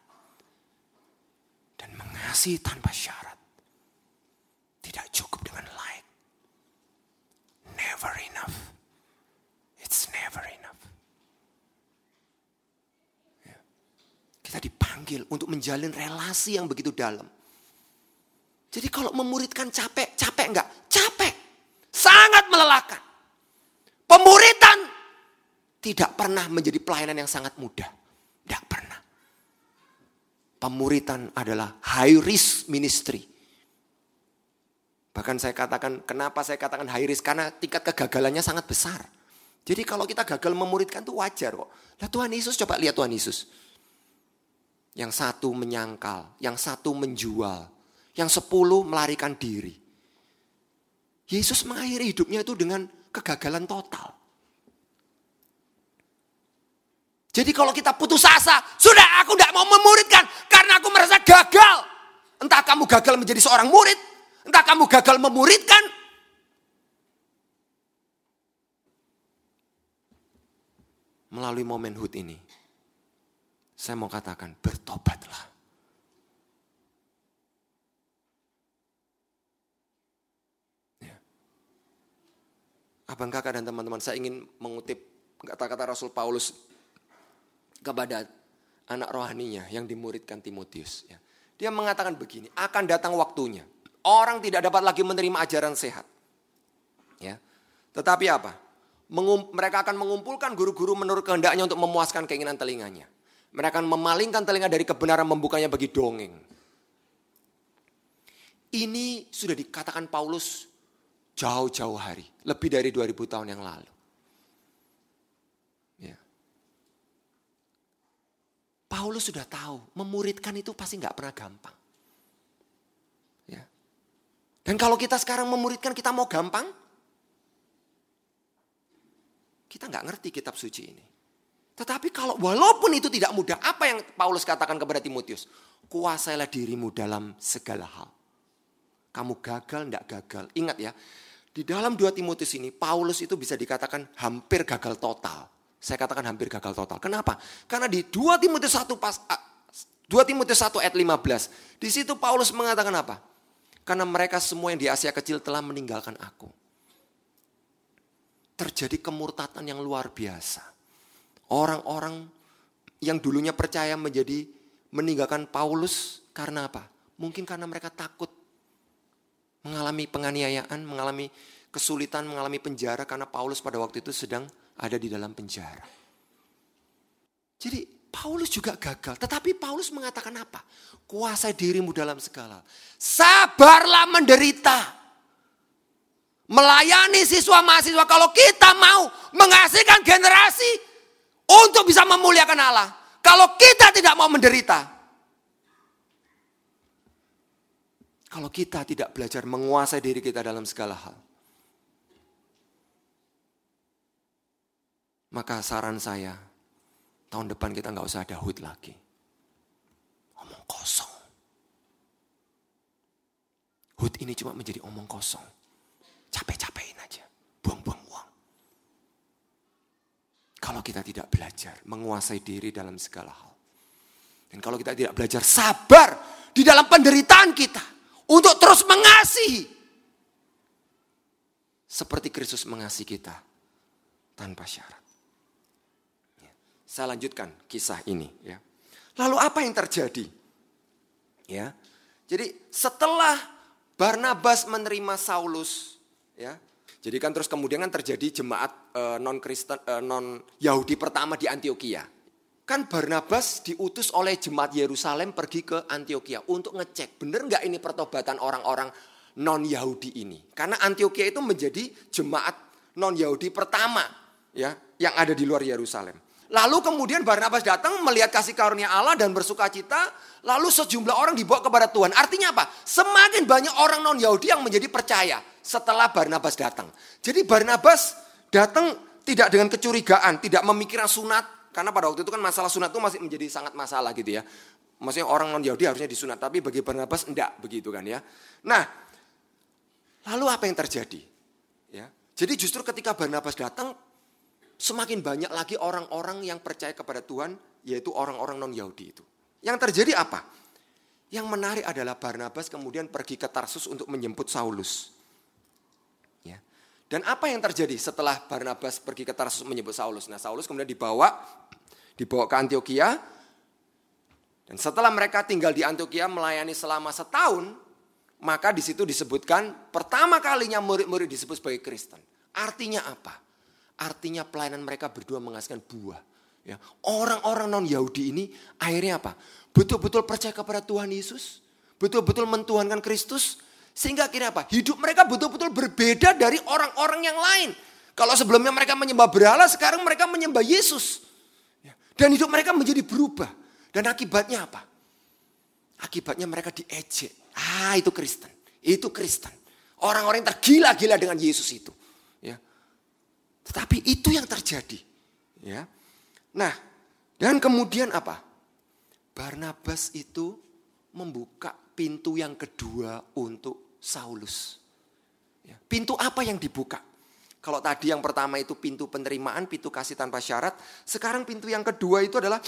S1: Dan mengasihi tanpa syarat. Tidak cukup dengan like. Never enough. It's never enough. Ya. Kita dipanggil untuk menjalin relasi yang begitu dalam. Jadi kalau memuridkan capek, capek enggak? Capek. Sangat melelahkan. Pemuritan tidak pernah menjadi pelayanan yang sangat mudah. Tidak pernah. Pemuritan adalah high risk ministry. Bahkan saya katakan, kenapa saya katakan high risk? Karena tingkat kegagalannya sangat besar. Jadi kalau kita gagal memuridkan itu wajar kok. Lah Tuhan Yesus, coba lihat Tuhan Yesus. Yang satu menyangkal, yang satu menjual, yang sepuluh melarikan diri. Yesus mengakhiri hidupnya itu dengan kegagalan total. Jadi kalau kita putus asa, sudah aku tidak mau memuridkan karena aku merasa gagal. Entah kamu gagal menjadi seorang murid, Entah kamu gagal memuridkan. Melalui momen hut ini. Saya mau katakan bertobatlah. Ya. Abang kakak dan teman-teman saya ingin mengutip kata-kata Rasul Paulus kepada anak rohaninya yang dimuridkan Timotius. Ya. Dia mengatakan begini, akan datang waktunya Orang tidak dapat lagi menerima ajaran sehat. Ya. Tetapi apa? Mengum, mereka akan mengumpulkan guru-guru menurut kehendaknya untuk memuaskan keinginan telinganya. Mereka akan memalingkan telinga dari kebenaran membukanya bagi dongeng. Ini sudah dikatakan Paulus jauh-jauh hari. Lebih dari 2000 tahun yang lalu. Ya. Paulus sudah tahu, memuridkan itu pasti nggak pernah gampang. Dan kalau kita sekarang memuridkan kita mau gampang, kita nggak ngerti kitab suci ini. Tetapi kalau walaupun itu tidak mudah, apa yang Paulus katakan kepada Timotius? Kuasailah dirimu dalam segala hal. Kamu gagal, ndak gagal. Ingat ya, di dalam dua Timotius ini, Paulus itu bisa dikatakan hampir gagal total. Saya katakan hampir gagal total. Kenapa? Karena di 2 Timotius 1 pas 2 Timotius 1 ayat 15, di situ Paulus mengatakan apa? Karena mereka semua yang di Asia kecil telah meninggalkan aku. Terjadi kemurtatan yang luar biasa. Orang-orang yang dulunya percaya menjadi meninggalkan Paulus karena apa? Mungkin karena mereka takut mengalami penganiayaan, mengalami kesulitan, mengalami penjara karena Paulus pada waktu itu sedang ada di dalam penjara. Jadi Paulus juga gagal. Tetapi Paulus mengatakan apa? Kuasai dirimu dalam segala. Sabarlah menderita. Melayani siswa mahasiswa. Kalau kita mau mengasihkan generasi untuk bisa memuliakan Allah. Kalau kita tidak mau menderita. Kalau kita tidak belajar menguasai diri kita dalam segala hal. Maka saran saya, Tahun depan kita nggak usah ada hut lagi. Omong kosong. Hut ini cuma menjadi omong kosong. Capek-capekin aja. Buang-buang uang. Kalau kita tidak belajar menguasai diri dalam segala hal. Dan kalau kita tidak belajar sabar di dalam penderitaan kita. Untuk terus mengasihi. Seperti Kristus mengasihi kita tanpa syarat. Saya lanjutkan kisah ini ya. Lalu apa yang terjadi? Ya. Jadi setelah Barnabas menerima Saulus ya. Jadi kan terus kemudian kan terjadi jemaat e, non Kristen e, non Yahudi pertama di Antioquia. Kan Barnabas diutus oleh jemaat Yerusalem pergi ke Antioquia untuk ngecek bener nggak ini pertobatan orang-orang non Yahudi ini. Karena Antioquia itu menjadi jemaat non Yahudi pertama ya yang ada di luar Yerusalem. Lalu kemudian Barnabas datang melihat kasih karunia Allah dan bersuka cita. Lalu sejumlah orang dibawa kepada Tuhan. Artinya apa? Semakin banyak orang non Yahudi yang menjadi percaya. setelah Barnabas datang. Jadi Barnabas datang tidak dengan kecurigaan, tidak memikirkan sunat. Karena pada waktu itu kan masalah sunat itu masih menjadi sangat masalah gitu ya. Maksudnya orang non Yahudi harusnya disunat, tapi bagi Barnabas enggak begitu kan ya. Nah, lalu apa yang terjadi? Ya, jadi justru ketika Barnabas datang, semakin banyak lagi orang-orang yang percaya kepada Tuhan, yaitu orang-orang non Yahudi itu. Yang terjadi apa? Yang menarik adalah Barnabas kemudian pergi ke Tarsus untuk menjemput Saulus. Ya. Dan apa yang terjadi setelah Barnabas pergi ke Tarsus menjemput Saulus? Nah, Saulus kemudian dibawa dibawa ke Antioquia. Dan setelah mereka tinggal di Antioquia melayani selama setahun, maka di situ disebutkan pertama kalinya murid-murid disebut sebagai Kristen. Artinya apa? Artinya pelayanan mereka berdua menghasilkan buah. Ya, orang-orang non Yahudi ini akhirnya apa? Betul-betul percaya kepada Tuhan Yesus, betul-betul mentuhankan Kristus, sehingga akhirnya apa? Hidup mereka betul-betul berbeda dari orang-orang yang lain. Kalau sebelumnya mereka menyembah berhala, sekarang mereka menyembah Yesus. Ya, dan hidup mereka menjadi berubah. Dan akibatnya apa? Akibatnya mereka diejek. Ah itu Kristen, itu Kristen. Orang-orang yang tergila-gila dengan Yesus itu. Tetapi itu yang terjadi. Ya. Nah, dan kemudian apa? Barnabas itu membuka pintu yang kedua untuk Saulus. Ya, pintu apa yang dibuka? Kalau tadi yang pertama itu pintu penerimaan, pintu kasih tanpa syarat. Sekarang pintu yang kedua itu adalah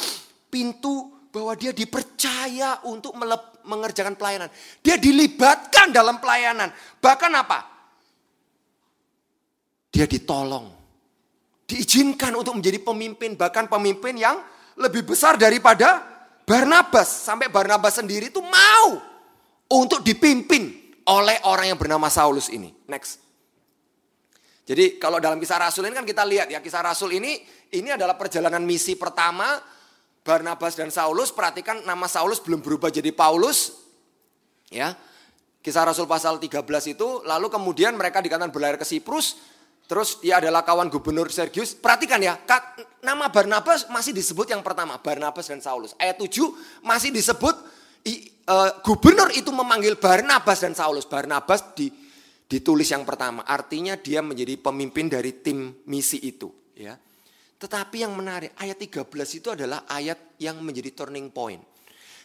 S1: pintu bahwa dia dipercaya untuk mengerjakan pelayanan. Dia dilibatkan dalam pelayanan. Bahkan apa? Dia ditolong diizinkan untuk menjadi pemimpin, bahkan pemimpin yang lebih besar daripada Barnabas. Sampai Barnabas sendiri itu mau untuk dipimpin oleh orang yang bernama Saulus ini. Next. Jadi kalau dalam kisah Rasul ini kan kita lihat ya, kisah Rasul ini ini adalah perjalanan misi pertama Barnabas dan Saulus. Perhatikan nama Saulus belum berubah jadi Paulus. Ya. Kisah Rasul pasal 13 itu, lalu kemudian mereka dikatakan berlayar ke Siprus, Terus dia adalah kawan gubernur Sergius. Perhatikan ya, nama Barnabas masih disebut yang pertama, Barnabas dan Saulus. Ayat 7 masih disebut uh, gubernur itu memanggil Barnabas dan Saulus. Barnabas di, ditulis yang pertama, artinya dia menjadi pemimpin dari tim misi itu. Ya. Tetapi yang menarik, ayat 13 itu adalah ayat yang menjadi turning point.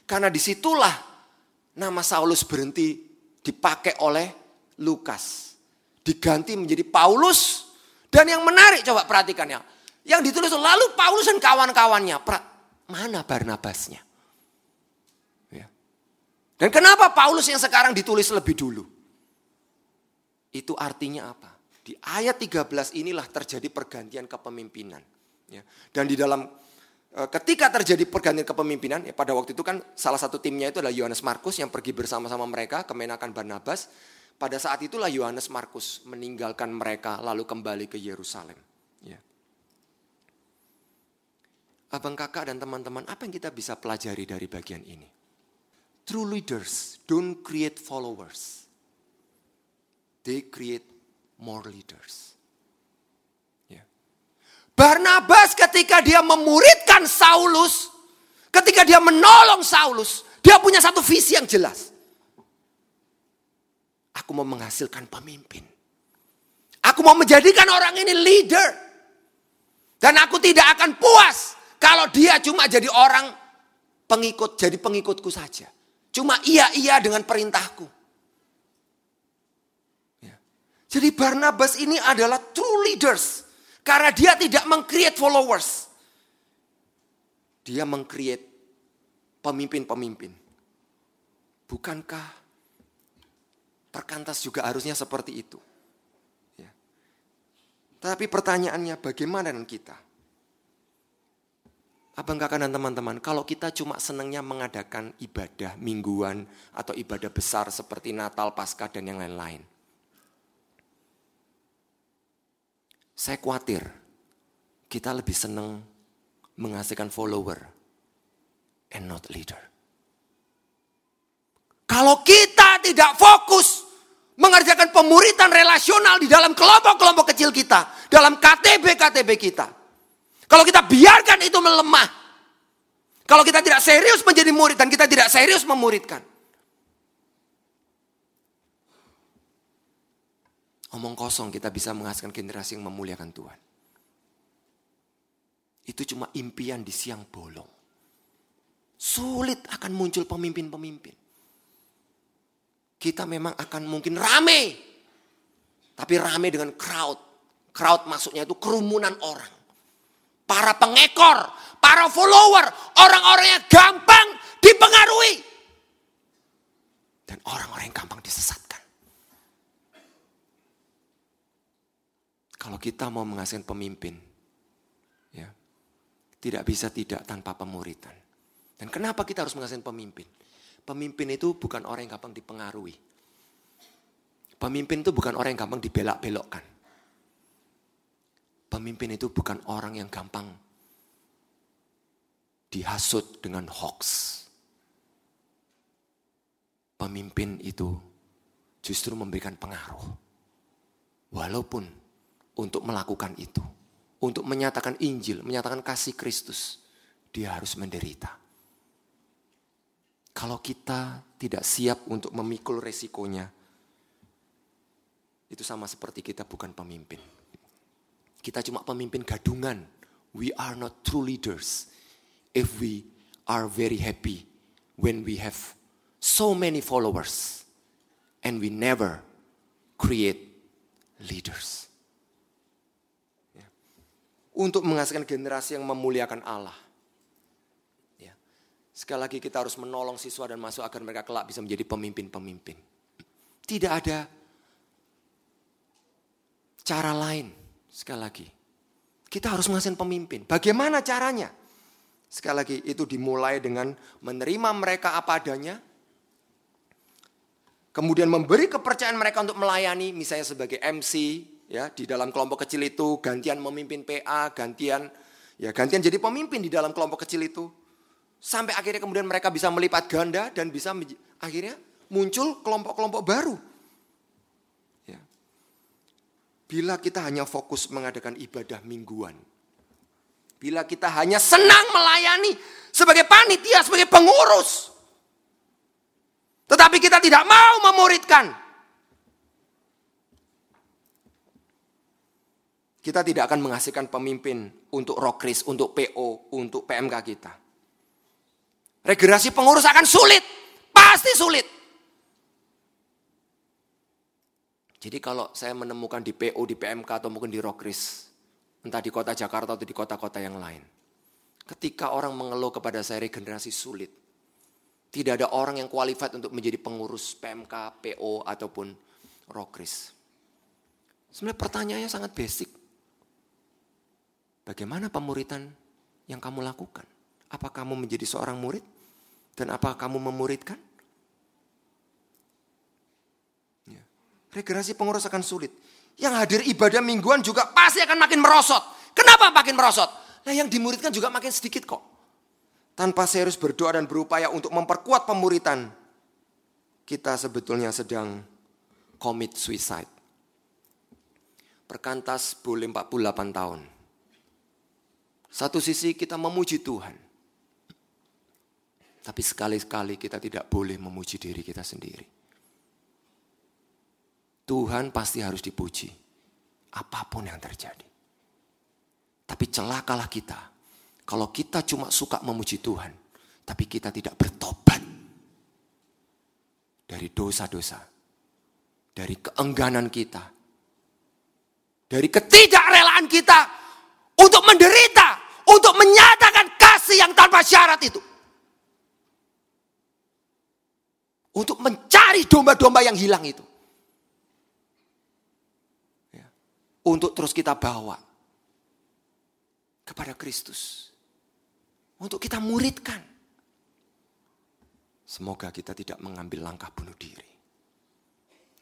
S1: Karena di situlah nama Saulus berhenti dipakai oleh Lukas diganti menjadi Paulus. Dan yang menarik coba perhatikan ya. Yang ditulis lalu Paulus dan kawan-kawannya. Mana Barnabasnya? Ya. Dan kenapa Paulus yang sekarang ditulis lebih dulu? Itu artinya apa? Di ayat 13 inilah terjadi pergantian kepemimpinan. Ya. Dan di dalam e, ketika terjadi pergantian kepemimpinan, ya pada waktu itu kan salah satu timnya itu adalah Yohanes Markus yang pergi bersama-sama mereka ke Menakan Barnabas. Pada saat itulah Yohanes Markus meninggalkan mereka lalu kembali ke Yerusalem. Ya. Abang kakak dan teman-teman, apa yang kita bisa pelajari dari bagian ini? True leaders don't create followers. They create more leaders. Ya. Barnabas ketika dia memuridkan Saulus, ketika dia menolong Saulus, dia punya satu visi yang jelas. Aku mau menghasilkan pemimpin. Aku mau menjadikan orang ini leader. Dan aku tidak akan puas kalau dia cuma jadi orang pengikut, jadi pengikutku saja. Cuma iya-iya dengan perintahku. Ya. Jadi Barnabas ini adalah true leaders. Karena dia tidak meng-create followers. Dia meng-create pemimpin-pemimpin. Bukankah Perkantas juga harusnya seperti itu. Ya. Tapi pertanyaannya bagaimana dengan kita? Abang kakak dan teman-teman, kalau kita cuma senangnya mengadakan ibadah mingguan atau ibadah besar seperti Natal, Paskah, dan yang lain-lain. Saya khawatir kita lebih senang menghasilkan follower and not leader. Kalau kita tidak fokus mengerjakan pemuritan relasional di dalam kelompok-kelompok kecil kita, dalam KTB-KTB kita. Kalau kita biarkan itu melemah, kalau kita tidak serius menjadi murid dan kita tidak serius memuridkan, Omong kosong kita bisa menghasilkan generasi yang memuliakan Tuhan. Itu cuma impian di siang bolong. Sulit akan muncul pemimpin-pemimpin. Kita memang akan mungkin rame. Tapi rame dengan crowd. Crowd maksudnya itu kerumunan orang. Para pengekor, para follower, orang-orang yang gampang dipengaruhi. Dan orang-orang yang gampang disesatkan. Kalau kita mau menghasilkan pemimpin, ya, tidak bisa tidak tanpa pemuritan. Dan kenapa kita harus menghasilkan pemimpin? Pemimpin itu bukan orang yang gampang dipengaruhi. Pemimpin itu bukan orang yang gampang dibelak-belokkan. Pemimpin itu bukan orang yang gampang dihasut dengan hoax. Pemimpin itu justru memberikan pengaruh. Walaupun untuk melakukan itu, untuk menyatakan Injil, menyatakan kasih Kristus, dia harus menderita. Kalau kita tidak siap untuk memikul resikonya, itu sama seperti kita bukan pemimpin. Kita cuma pemimpin gadungan. We are not true leaders if we are very happy when we have so many followers and we never create leaders. Ya. Untuk menghasilkan generasi yang memuliakan Allah Sekali lagi kita harus menolong siswa dan masuk agar mereka kelak bisa menjadi pemimpin-pemimpin. Tidak ada cara lain. Sekali lagi, kita harus menghasilkan pemimpin. Bagaimana caranya? Sekali lagi, itu dimulai dengan menerima mereka apa adanya. Kemudian memberi kepercayaan mereka untuk melayani, misalnya sebagai MC, ya di dalam kelompok kecil itu gantian memimpin PA, gantian ya gantian jadi pemimpin di dalam kelompok kecil itu. Sampai akhirnya kemudian mereka bisa melipat ganda dan bisa akhirnya muncul kelompok-kelompok baru. Ya. Bila kita hanya fokus mengadakan ibadah mingguan. Bila kita hanya senang melayani sebagai panitia, sebagai pengurus. Tetapi kita tidak mau memuridkan. Kita tidak akan menghasilkan pemimpin untuk rokris, untuk PO, untuk PMK kita. Regenerasi pengurus akan sulit. Pasti sulit. Jadi kalau saya menemukan di PO, di PMK atau mungkin di Rokris, entah di kota Jakarta atau di kota-kota yang lain. Ketika orang mengeluh kepada saya regenerasi sulit. Tidak ada orang yang qualified untuk menjadi pengurus PMK, PO ataupun Rokris. Sebenarnya pertanyaannya sangat basic. Bagaimana pemuritan yang kamu lakukan? Apa kamu menjadi seorang murid? Dan apa kamu memuridkan? Ya. Regenerasi pengurus akan sulit. Yang hadir ibadah mingguan juga pasti akan makin merosot. Kenapa makin merosot? Nah yang dimuridkan juga makin sedikit kok. Tanpa serius berdoa dan berupaya untuk memperkuat pemuritan. Kita sebetulnya sedang commit suicide. Perkantas boleh 48 tahun. Satu sisi kita memuji Tuhan. Tapi sekali-sekali kita tidak boleh memuji diri kita sendiri. Tuhan pasti harus dipuji. Apa pun yang terjadi. Tapi celakalah kita. Kalau kita cuma suka memuji Tuhan. Tapi kita tidak bertobat. Dari dosa-dosa. Dari keengganan kita. Dari ketidakrelaan kita. Untuk menderita. Untuk menyatakan kasih yang tanpa syarat itu. Untuk mencari domba-domba yang hilang itu. Ya. Untuk terus kita bawa kepada Kristus. Untuk kita muridkan. Semoga kita tidak mengambil langkah bunuh diri.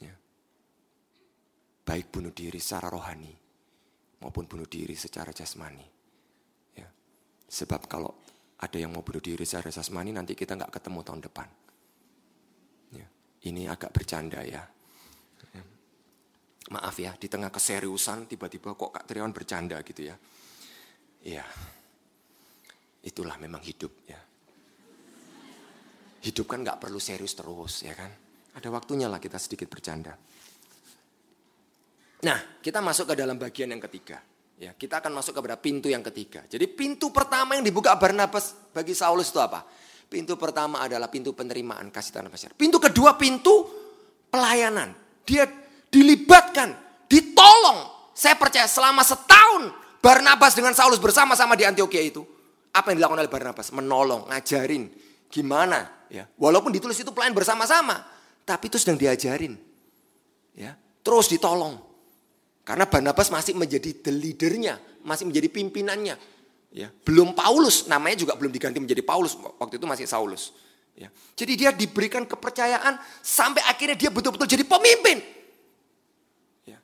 S1: Ya. Baik bunuh diri secara rohani maupun bunuh diri secara jasmani. Ya. Sebab kalau ada yang mau bunuh diri secara jasmani nanti kita nggak ketemu tahun depan. Ini agak bercanda ya. Maaf ya, di tengah keseriusan tiba-tiba kok Kak Triawan bercanda gitu ya. Iya, itulah memang hidup ya. Hidup kan gak perlu serius terus ya kan. Ada waktunya lah kita sedikit bercanda. Nah, kita masuk ke dalam bagian yang ketiga. Ya, kita akan masuk kepada pintu yang ketiga. Jadi pintu pertama yang dibuka Barnabas bagi Saulus itu apa? Pintu pertama adalah pintu penerimaan kasih tanah pasir. Pintu kedua pintu pelayanan. Dia dilibatkan, ditolong. Saya percaya selama setahun Barnabas dengan Saulus bersama-sama di Antioquia itu. Apa yang dilakukan oleh Barnabas? Menolong, ngajarin. Gimana? Ya, Walaupun ditulis itu pelayan bersama-sama. Tapi itu sedang diajarin. Ya, Terus ditolong. Karena Barnabas masih menjadi the leadernya, masih menjadi pimpinannya. Ya, belum Paulus, namanya juga belum diganti menjadi Paulus. Waktu itu masih Saulus. Ya. Jadi dia diberikan kepercayaan sampai akhirnya dia betul-betul jadi pemimpin. Ya.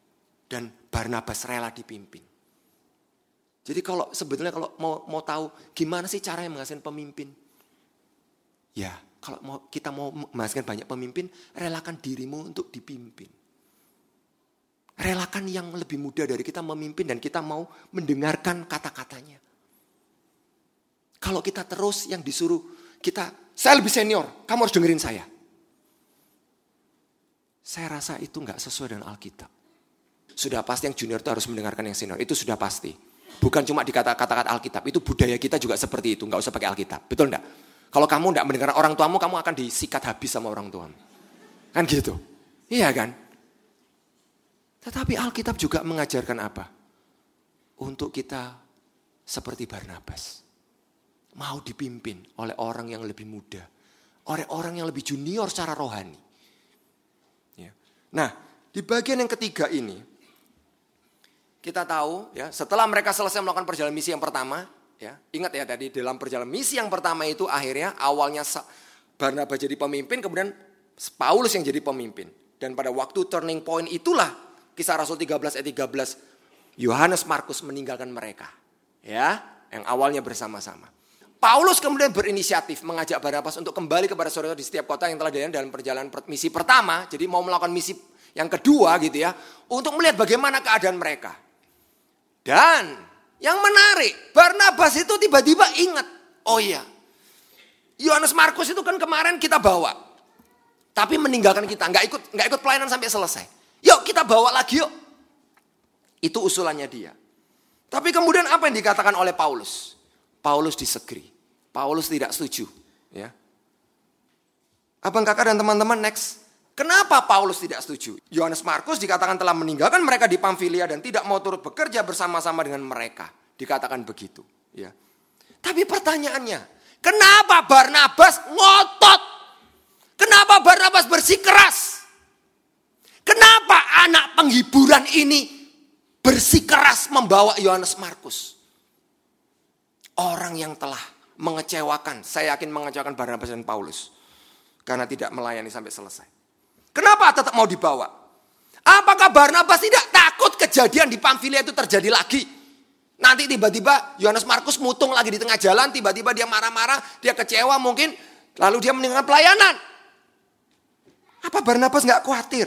S1: Dan Barnabas rela dipimpin. Jadi kalau sebetulnya kalau mau mau tahu gimana sih cara yang menghasilkan pemimpin? Ya, kalau mau kita mau menghasilkan banyak pemimpin, relakan dirimu untuk dipimpin. Relakan yang lebih muda dari kita memimpin dan kita mau mendengarkan kata-katanya. Kalau kita terus yang disuruh kita, saya lebih senior, kamu harus dengerin saya. Saya rasa itu nggak sesuai dengan Alkitab. Sudah pasti yang junior itu harus mendengarkan yang senior, itu sudah pasti. Bukan cuma dikata-kata Alkitab, itu budaya kita juga seperti itu, nggak usah pakai Alkitab. Betul enggak? Kalau kamu enggak mendengar orang tuamu, kamu akan disikat habis sama orang tuamu. Kan gitu. Iya kan? Tetapi Alkitab juga mengajarkan apa? Untuk kita seperti Barnabas. Mau dipimpin oleh orang yang lebih muda. Oleh orang yang lebih junior secara rohani. Ya. Nah, di bagian yang ketiga ini, kita tahu ya setelah mereka selesai melakukan perjalanan misi yang pertama, ya ingat ya tadi dalam perjalanan misi yang pertama itu akhirnya awalnya Barnabas jadi pemimpin, kemudian Paulus yang jadi pemimpin. Dan pada waktu turning point itulah Kisah Rasul 13 ayat 13. Yohanes Markus meninggalkan mereka. Ya, yang awalnya bersama-sama. Paulus kemudian berinisiatif mengajak Barnabas untuk kembali kepada saudara di setiap kota yang telah dilayani dalam perjalanan misi pertama. Jadi mau melakukan misi yang kedua gitu ya. Untuk melihat bagaimana keadaan mereka. Dan yang menarik, Barnabas itu tiba-tiba ingat. Oh iya, Yohanes Markus itu kan kemarin kita bawa. Tapi meninggalkan kita, nggak ikut nggak ikut pelayanan sampai selesai. Yuk kita bawa lagi yuk. Itu usulannya dia. Tapi kemudian apa yang dikatakan oleh Paulus? Paulus disegri. Paulus tidak setuju. Ya. Abang kakak dan teman-teman next. Kenapa Paulus tidak setuju? Yohanes Markus dikatakan telah meninggalkan mereka di Pamfilia dan tidak mau turut bekerja bersama-sama dengan mereka. Dikatakan begitu. Ya. Tapi pertanyaannya, kenapa Barnabas ngotot? Kenapa Barnabas bersikeras? Kenapa anak penghiburan ini bersikeras membawa Yohanes Markus? Orang yang telah mengecewakan, saya yakin mengecewakan Barnabas dan Paulus. Karena tidak melayani sampai selesai. Kenapa tetap mau dibawa? Apakah Barnabas tidak takut kejadian di Pamfilia itu terjadi lagi? Nanti tiba-tiba Yohanes Markus mutung lagi di tengah jalan, tiba-tiba dia marah-marah, dia kecewa mungkin, lalu dia meninggalkan pelayanan. Apa Barnabas nggak khawatir?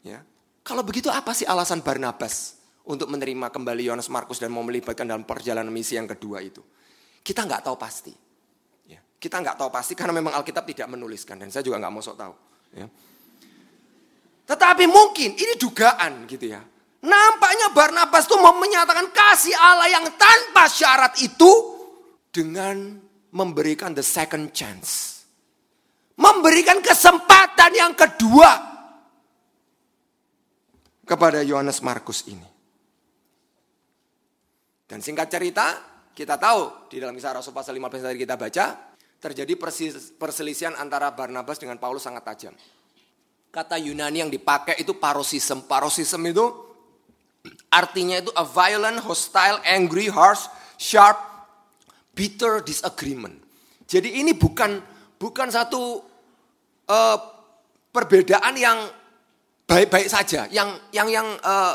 S1: Ya. Kalau begitu apa sih alasan Barnabas untuk menerima kembali Yohanes Markus dan mau melibatkan dalam perjalanan misi yang kedua itu? Kita nggak tahu pasti. Ya. Kita nggak tahu pasti karena memang Alkitab tidak menuliskan dan saya juga nggak mau sok tahu. Ya. Tetapi mungkin ini dugaan gitu ya. Nampaknya Barnabas tuh mau menyatakan kasih Allah yang tanpa syarat itu dengan memberikan the second chance. Memberikan kesempatan yang kedua kepada Yohanes Markus ini. Dan singkat cerita, kita tahu di dalam kisah Rasul pasal 15 tadi kita baca, terjadi perselisihan antara Barnabas dengan Paulus sangat tajam. Kata Yunani yang dipakai itu parosism. Parosism itu artinya itu a violent, hostile, angry, harsh, sharp, bitter disagreement. Jadi ini bukan bukan satu uh, perbedaan yang baik-baik saja, yang yang yang uh,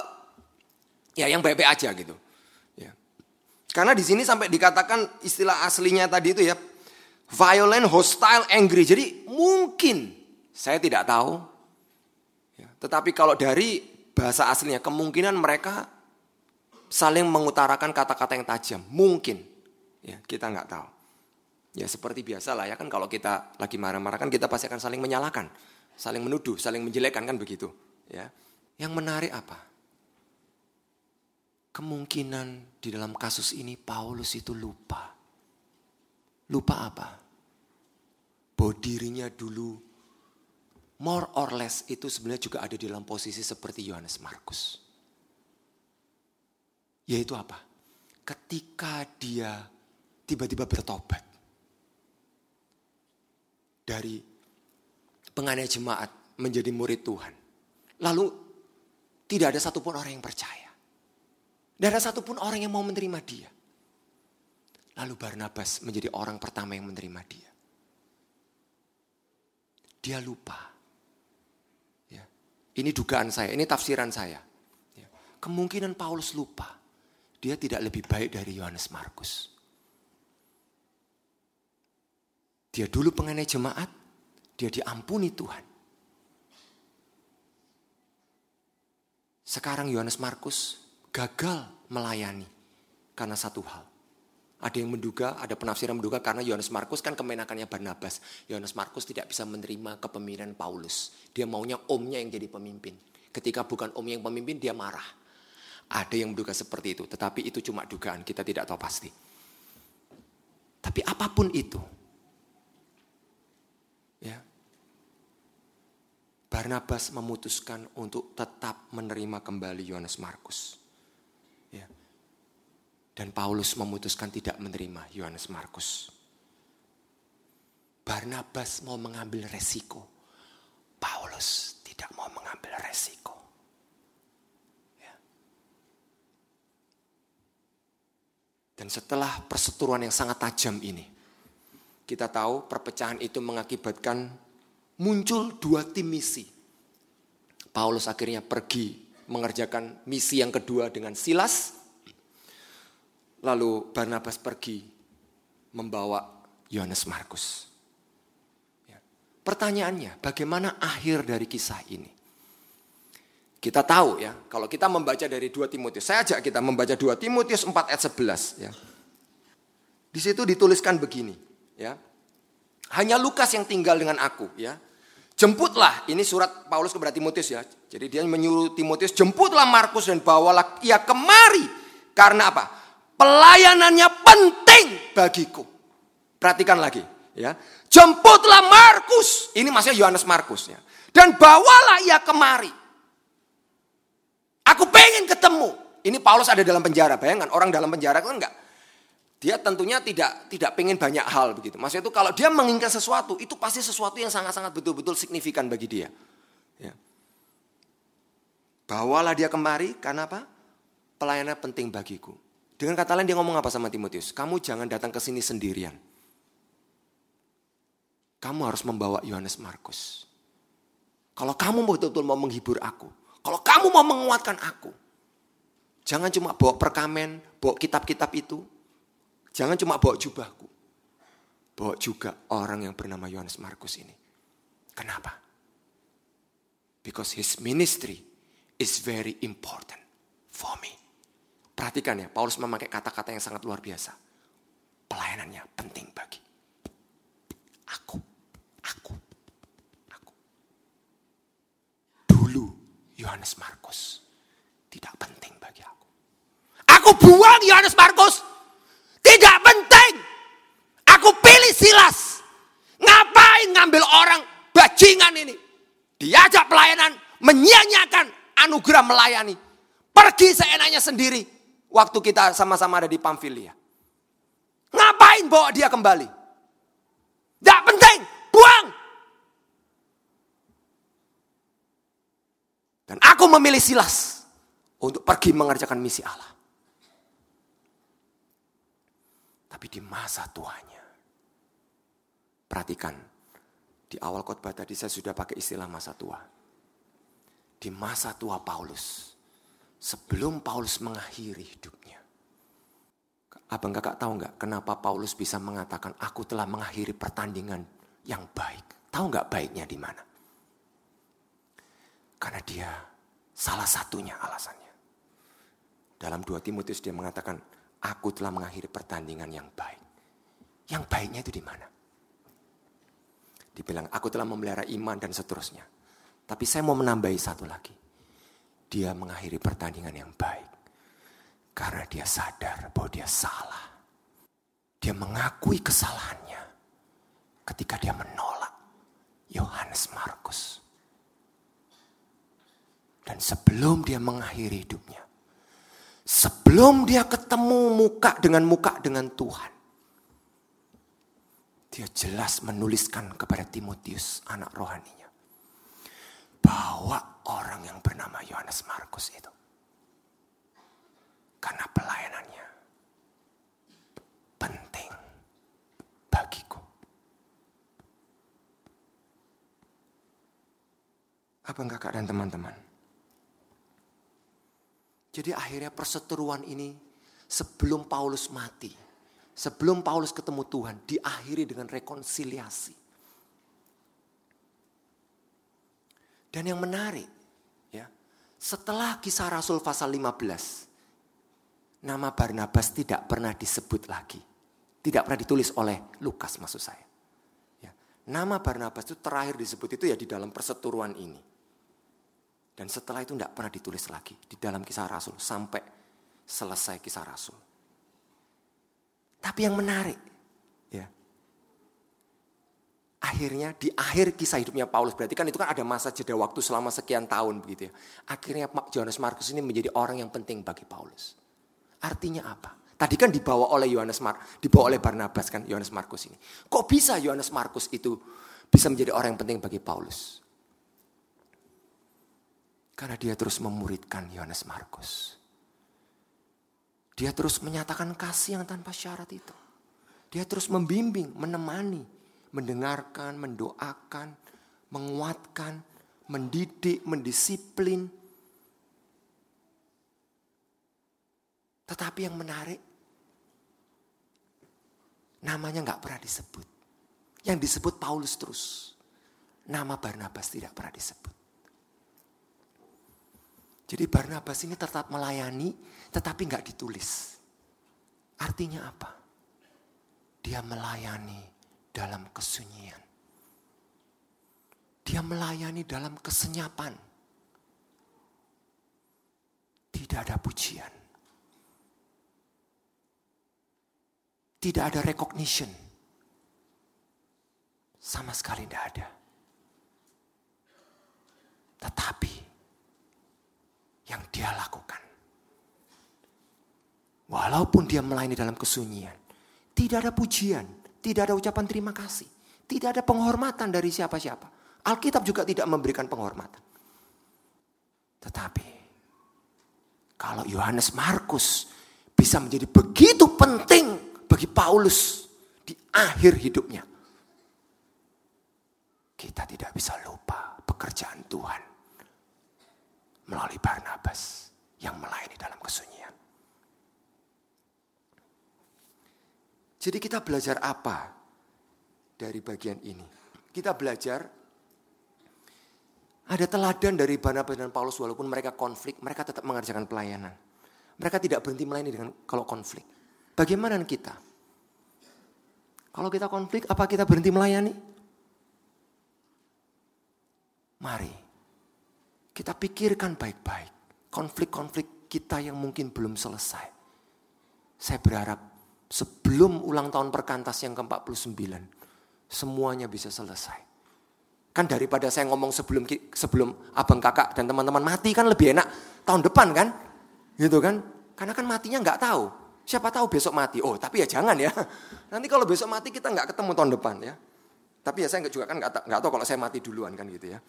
S1: ya yang baik-baik aja gitu. Karena di sini sampai dikatakan istilah aslinya tadi itu ya violent, hostile, angry. Jadi mungkin saya tidak tahu. Ya. Tetapi kalau dari bahasa aslinya kemungkinan mereka saling mengutarakan kata-kata yang tajam. Mungkin. Ya, kita nggak tahu. Ya seperti biasa lah ya kan kalau kita lagi marah-marah kan kita pasti akan saling menyalahkan saling menuduh, saling menjelekkan kan begitu. Ya. Yang menarik apa? Kemungkinan di dalam kasus ini Paulus itu lupa. Lupa apa? Bahwa dirinya dulu more or less itu sebenarnya juga ada di dalam posisi seperti Yohanes Markus. Yaitu apa? Ketika dia tiba-tiba bertobat dari penganiaya jemaat menjadi murid Tuhan. Lalu tidak ada satupun orang yang percaya. Tidak ada satupun orang yang mau menerima dia. Lalu Barnabas menjadi orang pertama yang menerima dia. Dia lupa. Ya. Ini dugaan saya, ini tafsiran saya. Ya. Kemungkinan Paulus lupa. Dia tidak lebih baik dari Yohanes Markus. Dia dulu pengenai jemaat, dia diampuni Tuhan. Sekarang Yohanes Markus gagal melayani karena satu hal. Ada yang menduga, ada penafsiran menduga karena Yohanes Markus kan kemenakannya Barnabas. Yohanes Markus tidak bisa menerima kepemimpinan Paulus. Dia maunya omnya yang jadi pemimpin. Ketika bukan omnya yang pemimpin, dia marah. Ada yang menduga seperti itu, tetapi itu cuma dugaan, kita tidak tahu pasti. Tapi apa pun itu, ya, Barnabas memutuskan untuk tetap menerima kembali Yohanes Markus. Ya. Dan Paulus memutuskan tidak menerima Yohanes Markus. Barnabas mau mengambil resiko. Paulus tidak mau mengambil resiko. Ya. Dan setelah perseteruan yang sangat tajam ini, kita tahu perpecahan itu mengakibatkan muncul dua tim misi. Paulus akhirnya pergi mengerjakan misi yang kedua dengan Silas Lalu Barnabas pergi membawa Yohanes Markus. Ya. Pertanyaannya, bagaimana akhir dari kisah ini? Kita tahu ya, kalau kita membaca dari 2 Timotius, saya ajak kita membaca 2 Timotius 4 ayat 11 ya. Di situ dituliskan begini, ya. Hanya Lukas yang tinggal dengan aku, ya. Jemputlah, ini surat Paulus kepada Timotius ya. Jadi dia menyuruh Timotius, jemputlah Markus dan bawalah ia kemari. Karena apa? Pelayanannya penting bagiku. Perhatikan lagi, ya. Jemputlah Markus. Ini maksudnya Yohanes Markus ya. Dan bawalah ia kemari. Aku pengen ketemu. Ini Paulus ada dalam penjara. Bayangkan orang dalam penjara kan enggak. Dia tentunya tidak tidak pengen banyak hal begitu. Maksudnya itu kalau dia menginginkan sesuatu, itu pasti sesuatu yang sangat-sangat betul-betul signifikan bagi dia. Ya. Bawalah dia kemari karena apa? Pelayanannya penting bagiku. Dengan kata lain dia ngomong apa sama Timotius? Kamu jangan datang ke sini sendirian. Kamu harus membawa Yohanes Markus. Kalau kamu betul-betul mau menghibur aku, kalau kamu mau menguatkan aku, jangan cuma bawa perkamen, bawa kitab-kitab itu, jangan cuma bawa jubahku, bawa juga orang yang bernama Yohanes Markus ini. Kenapa? Because his ministry is very important for me. Perhatikan ya, Paulus memakai kata-kata yang sangat luar biasa. Pelayanannya penting bagi aku, aku, aku. Dulu Yohanes Markus tidak penting bagi aku. Aku buang Yohanes Markus, tidak penting. Aku pilih Silas. Ngapain ngambil orang bajingan ini? Diajak pelayanan, menyia-nyiakan anugerah melayani. Pergi seenaknya sendiri waktu kita sama-sama ada di Pamfilia. Ngapain bawa dia kembali? Tidak penting, buang. Dan aku memilih Silas untuk pergi mengerjakan misi Allah. Tapi di masa tuanya, perhatikan, di awal khotbah tadi saya sudah pakai istilah masa tua. Di masa tua Paulus, sebelum Paulus mengakhiri hidupnya. Abang kakak tahu nggak kenapa Paulus bisa mengatakan aku telah mengakhiri pertandingan yang baik. Tahu nggak baiknya di mana? Karena dia salah satunya alasannya. Dalam 2 Timotius dia mengatakan, aku telah mengakhiri pertandingan yang baik. Yang baiknya itu di mana? Dibilang, aku telah memelihara iman dan seterusnya. Tapi saya mau menambahi satu lagi dia mengakhiri pertandingan yang baik. Karena dia sadar bahwa dia salah. Dia mengakui kesalahannya ketika dia menolak Yohanes Markus. Dan sebelum dia mengakhiri hidupnya, sebelum dia ketemu muka dengan muka dengan Tuhan, dia jelas menuliskan kepada Timotius, anak rohaninya, bahwa orang yang bernama Yohanes Markus itu, karena pelayanannya, penting bagiku. Apa enggak kak dan teman-teman? Jadi akhirnya perseteruan ini sebelum Paulus mati, sebelum Paulus ketemu Tuhan, diakhiri dengan rekonsiliasi. Dan yang menarik, ya, setelah kisah Rasul pasal 15, nama Barnabas tidak pernah disebut lagi. Tidak pernah ditulis oleh Lukas maksud saya. Ya. Nama Barnabas itu terakhir disebut itu ya di dalam perseturuan ini. Dan setelah itu tidak pernah ditulis lagi di dalam kisah Rasul sampai selesai kisah Rasul. Tapi yang menarik, ya, akhirnya di akhir kisah hidupnya Paulus berarti kan itu kan ada masa jeda waktu selama sekian tahun begitu ya. Akhirnya Johannes Markus ini menjadi orang yang penting bagi Paulus. Artinya apa? Tadi kan dibawa oleh Yohanes Mar, dibawa oleh Barnabas kan Yohanes Markus ini. Kok bisa Yohanes Markus itu bisa menjadi orang yang penting bagi Paulus? Karena dia terus memuridkan Yohanes Markus. Dia terus menyatakan kasih yang tanpa syarat itu. Dia terus membimbing, menemani, mendengarkan, mendoakan, menguatkan, mendidik, mendisiplin. Tetapi yang menarik, Namanya nggak pernah disebut. Yang disebut Paulus terus. Nama Barnabas tidak pernah disebut. Jadi Barnabas ini tetap melayani, tetapi nggak ditulis. Artinya apa? Dia melayani dalam kesunyian. Dia melayani dalam kesenyapan. Tidak ada pujian. Tidak ada recognition. Sama sekali tidak ada. Tetapi yang dia lakukan. Walaupun dia melayani dalam kesunyian. Tidak ada pujian. Tidak ada ucapan terima kasih. Tidak ada penghormatan dari siapa-siapa. Alkitab juga tidak memberikan penghormatan. Tetapi kalau Yohanes Markus bisa menjadi begitu penting bagi Paulus di akhir hidupnya. Kita tidak bisa lupa pekerjaan Tuhan melalui Barnabas yang melayani dalam kesunyian. Jadi kita belajar apa dari bagian ini? Kita belajar ada teladan dari Barnabas dan Paulus walaupun mereka konflik, mereka tetap mengerjakan pelayanan. Mereka tidak berhenti melayani dengan kalau konflik. Bagaimana kita? Kalau kita konflik, apa kita berhenti melayani? Mari kita pikirkan baik-baik konflik-konflik kita yang mungkin belum selesai. Saya berharap sebelum ulang tahun perkantas yang ke-49, semuanya bisa selesai. Kan daripada saya ngomong sebelum sebelum abang kakak dan teman-teman mati kan lebih enak tahun depan kan? Gitu kan? Karena kan matinya nggak tahu. Siapa tahu besok mati. Oh, tapi ya jangan ya. Nanti kalau besok mati kita nggak ketemu tahun depan ya. Tapi ya saya juga kan nggak tahu kalau saya mati duluan kan gitu ya.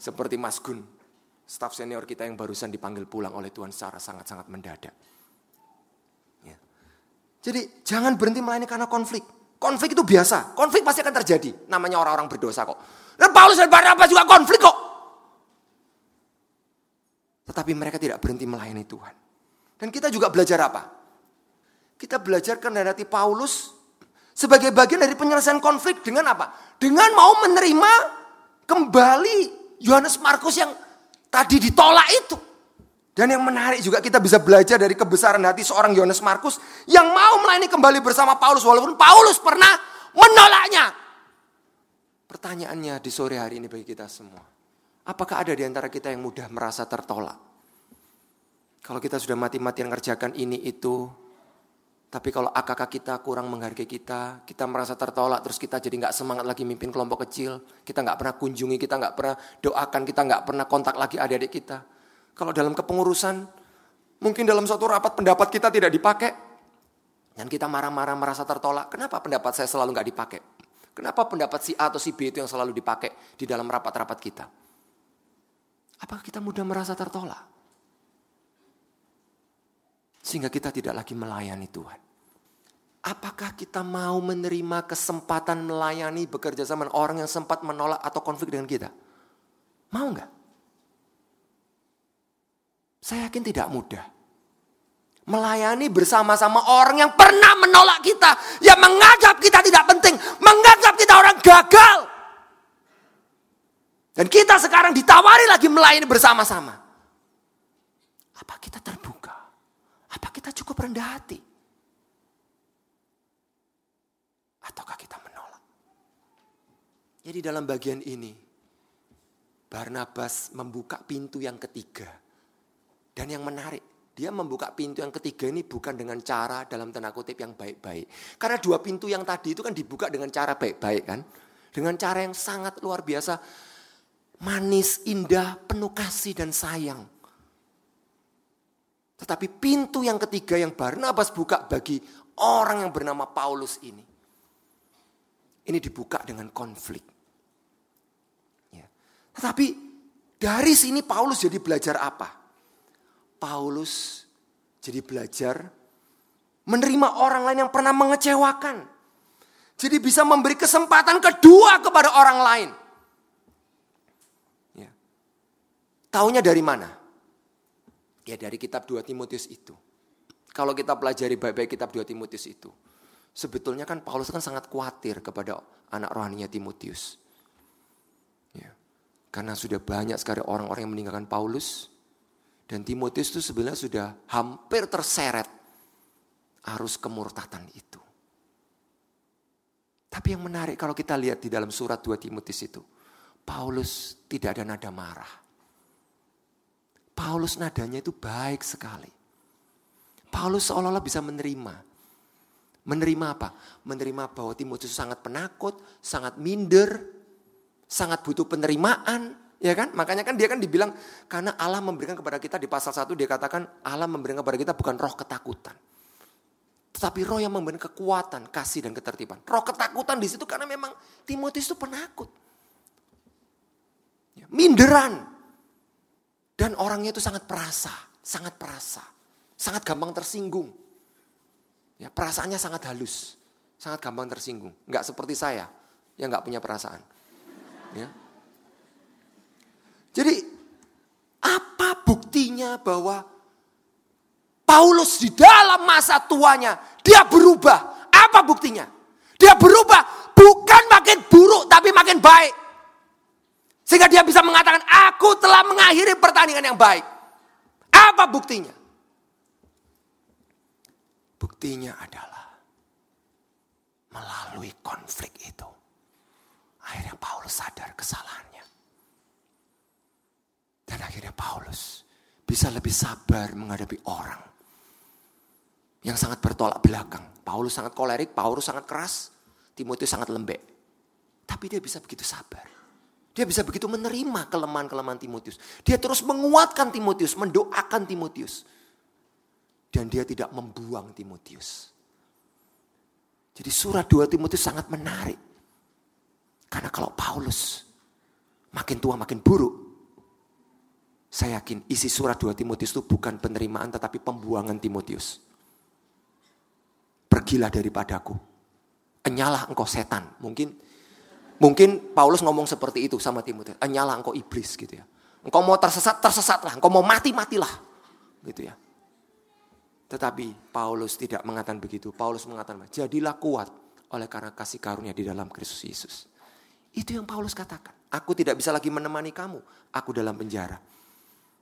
S1: Seperti Mas Gun, staf senior kita yang barusan dipanggil pulang oleh Tuhan secara sangat-sangat mendadak. Ya. Jadi jangan berhenti melayani karena konflik. Konflik itu biasa. Konflik pasti akan terjadi. Namanya orang-orang berdosa kok. Dan Paulus dan Barnabas juga konflik kok. Tetapi mereka tidak berhenti melayani Tuhan. Dan kita juga belajar apa? Kita belajar hati Paulus sebagai bagian dari penyelesaian konflik dengan apa? Dengan mau menerima kembali Yohanes Markus yang tadi ditolak itu. Dan yang menarik juga kita bisa belajar dari kebesaran hati seorang Yohanes Markus yang mau melayani kembali bersama Paulus walaupun Paulus pernah menolaknya. Pertanyaannya di sore hari ini bagi kita semua. Apakah ada di antara kita yang mudah merasa tertolak? Kalau kita sudah mati-matian ngerjakan ini itu, tapi kalau AKK kita kurang menghargai kita, kita merasa tertolak, terus kita jadi nggak semangat lagi mimpin kelompok kecil, kita nggak pernah kunjungi, kita nggak pernah doakan, kita nggak pernah kontak lagi adik-adik kita. Kalau dalam kepengurusan, mungkin dalam suatu rapat pendapat kita tidak dipakai, dan kita marah-marah merasa tertolak. Kenapa pendapat saya selalu nggak dipakai? Kenapa pendapat si A atau si B itu yang selalu dipakai di dalam rapat-rapat kita? Apakah kita mudah merasa tertolak? Sehingga kita tidak lagi melayani Tuhan. Apakah kita mau menerima kesempatan melayani bekerja sama orang yang sempat menolak atau konflik dengan kita? Mau nggak? Saya yakin tidak mudah. Melayani bersama-sama orang yang pernah menolak kita. Yang menganggap kita tidak penting. Menganggap kita orang gagal. Dan kita sekarang ditawari lagi melayani bersama-sama. Apa kita terbuka? Apa kita cukup rendah hati? Ataukah kita menolak? Jadi dalam bagian ini, Barnabas membuka pintu yang ketiga. Dan yang menarik, dia membuka pintu yang ketiga ini bukan dengan cara dalam tanda kutip yang baik-baik. Karena dua pintu yang tadi itu kan dibuka dengan cara baik-baik kan. Dengan cara yang sangat luar biasa. Manis, indah, penuh kasih dan sayang. Tetapi pintu yang ketiga yang Barnabas buka bagi orang yang bernama Paulus ini. Ini dibuka dengan konflik. Ya. Tetapi dari sini Paulus jadi belajar apa? Paulus jadi belajar menerima orang lain yang pernah mengecewakan. Jadi bisa memberi kesempatan kedua kepada orang lain. Ya. Taunya dari mana? Ya dari kitab 2 Timotius itu. Kalau kita pelajari baik-baik kitab 2 Timotius itu. Sebetulnya kan Paulus kan sangat khawatir kepada anak rohaninya Timotius. Ya. Karena sudah banyak sekali orang-orang yang meninggalkan Paulus. Dan Timotius itu sebenarnya sudah hampir terseret arus kemurtatan itu. Tapi yang menarik kalau kita lihat di dalam surat 2 Timotius itu. Paulus tidak ada nada marah. Paulus nadanya itu baik sekali. Paulus seolah-olah bisa menerima. Menerima apa? Menerima bahwa Timotius sangat penakut, sangat minder, sangat butuh penerimaan, ya kan? Makanya kan dia kan dibilang karena Allah memberikan kepada kita di pasal 1 dia katakan Allah memberikan kepada kita bukan roh ketakutan. Tetapi roh yang memberikan kekuatan, kasih dan ketertiban. Roh ketakutan di situ karena memang Timotius itu penakut. Ya, minderan, dan orangnya itu sangat perasa, sangat perasa, sangat gampang tersinggung. Ya, perasaannya sangat halus, sangat gampang tersinggung. Enggak seperti saya yang enggak punya perasaan. Ya. Jadi apa buktinya bahwa Paulus di dalam masa tuanya dia berubah? Apa buktinya? Dia berubah bukan makin buruk tapi makin baik. Sehingga dia bisa mengatakan, aku telah mengakhiri pertandingan yang baik. Apa buktinya? Buktinya adalah melalui konflik itu. Akhirnya Paulus sadar kesalahannya. Dan akhirnya Paulus bisa lebih sabar menghadapi orang yang sangat bertolak belakang. Paulus sangat kolerik, Paulus sangat keras, Timotius sangat lembek. Tapi dia bisa begitu sabar. Dia bisa begitu menerima kelemahan-kelemahan Timotius. Dia terus menguatkan Timotius, mendoakan Timotius. Dan dia tidak membuang Timotius. Jadi surat 2 Timotius sangat menarik. Karena kalau Paulus makin tua makin buruk. Saya yakin isi surat 2 Timotius itu bukan penerimaan tetapi pembuangan Timotius. Pergilah daripadaku. Enyalah engkau setan. Mungkin Mungkin Paulus ngomong seperti itu sama Timotius. Nyala engkau iblis gitu ya. Engkau mau tersesat, tersesatlah. Engkau mau mati, matilah. Gitu ya. Tetapi Paulus tidak mengatakan begitu. Paulus mengatakan, jadilah kuat oleh karena kasih karunia di dalam Kristus Yesus. Itu yang Paulus katakan. Aku tidak bisa lagi menemani kamu. Aku dalam penjara.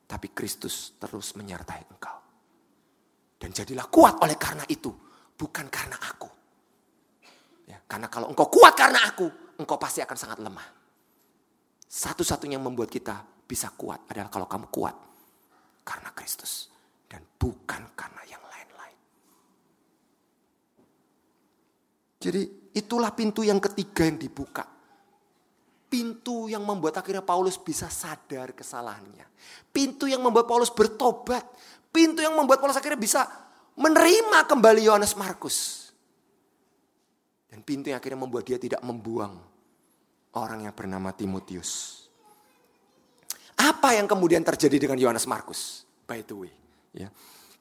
S1: Tapi Kristus terus menyertai engkau. Dan jadilah kuat oleh karena itu. Bukan karena aku. Ya, karena kalau engkau kuat karena aku, engkau pasti akan sangat lemah. Satu-satunya yang membuat kita bisa kuat adalah kalau kamu kuat karena Kristus. dan bukan karena yang lain-lain. Jadi itulah pintu yang ketiga yang dibuka. Pintu yang membuat akhirnya Paulus bisa sadar kesalahannya. Pintu yang membuat Paulus bertobat. Pintu yang membuat Paulus akhirnya bisa menerima kembali Yohanes Markus. Dan pintu yang akhirnya membuat dia tidak membuang orang yang bernama Timotius. Apa yang kemudian terjadi dengan Yohanes Markus? By the way, ya.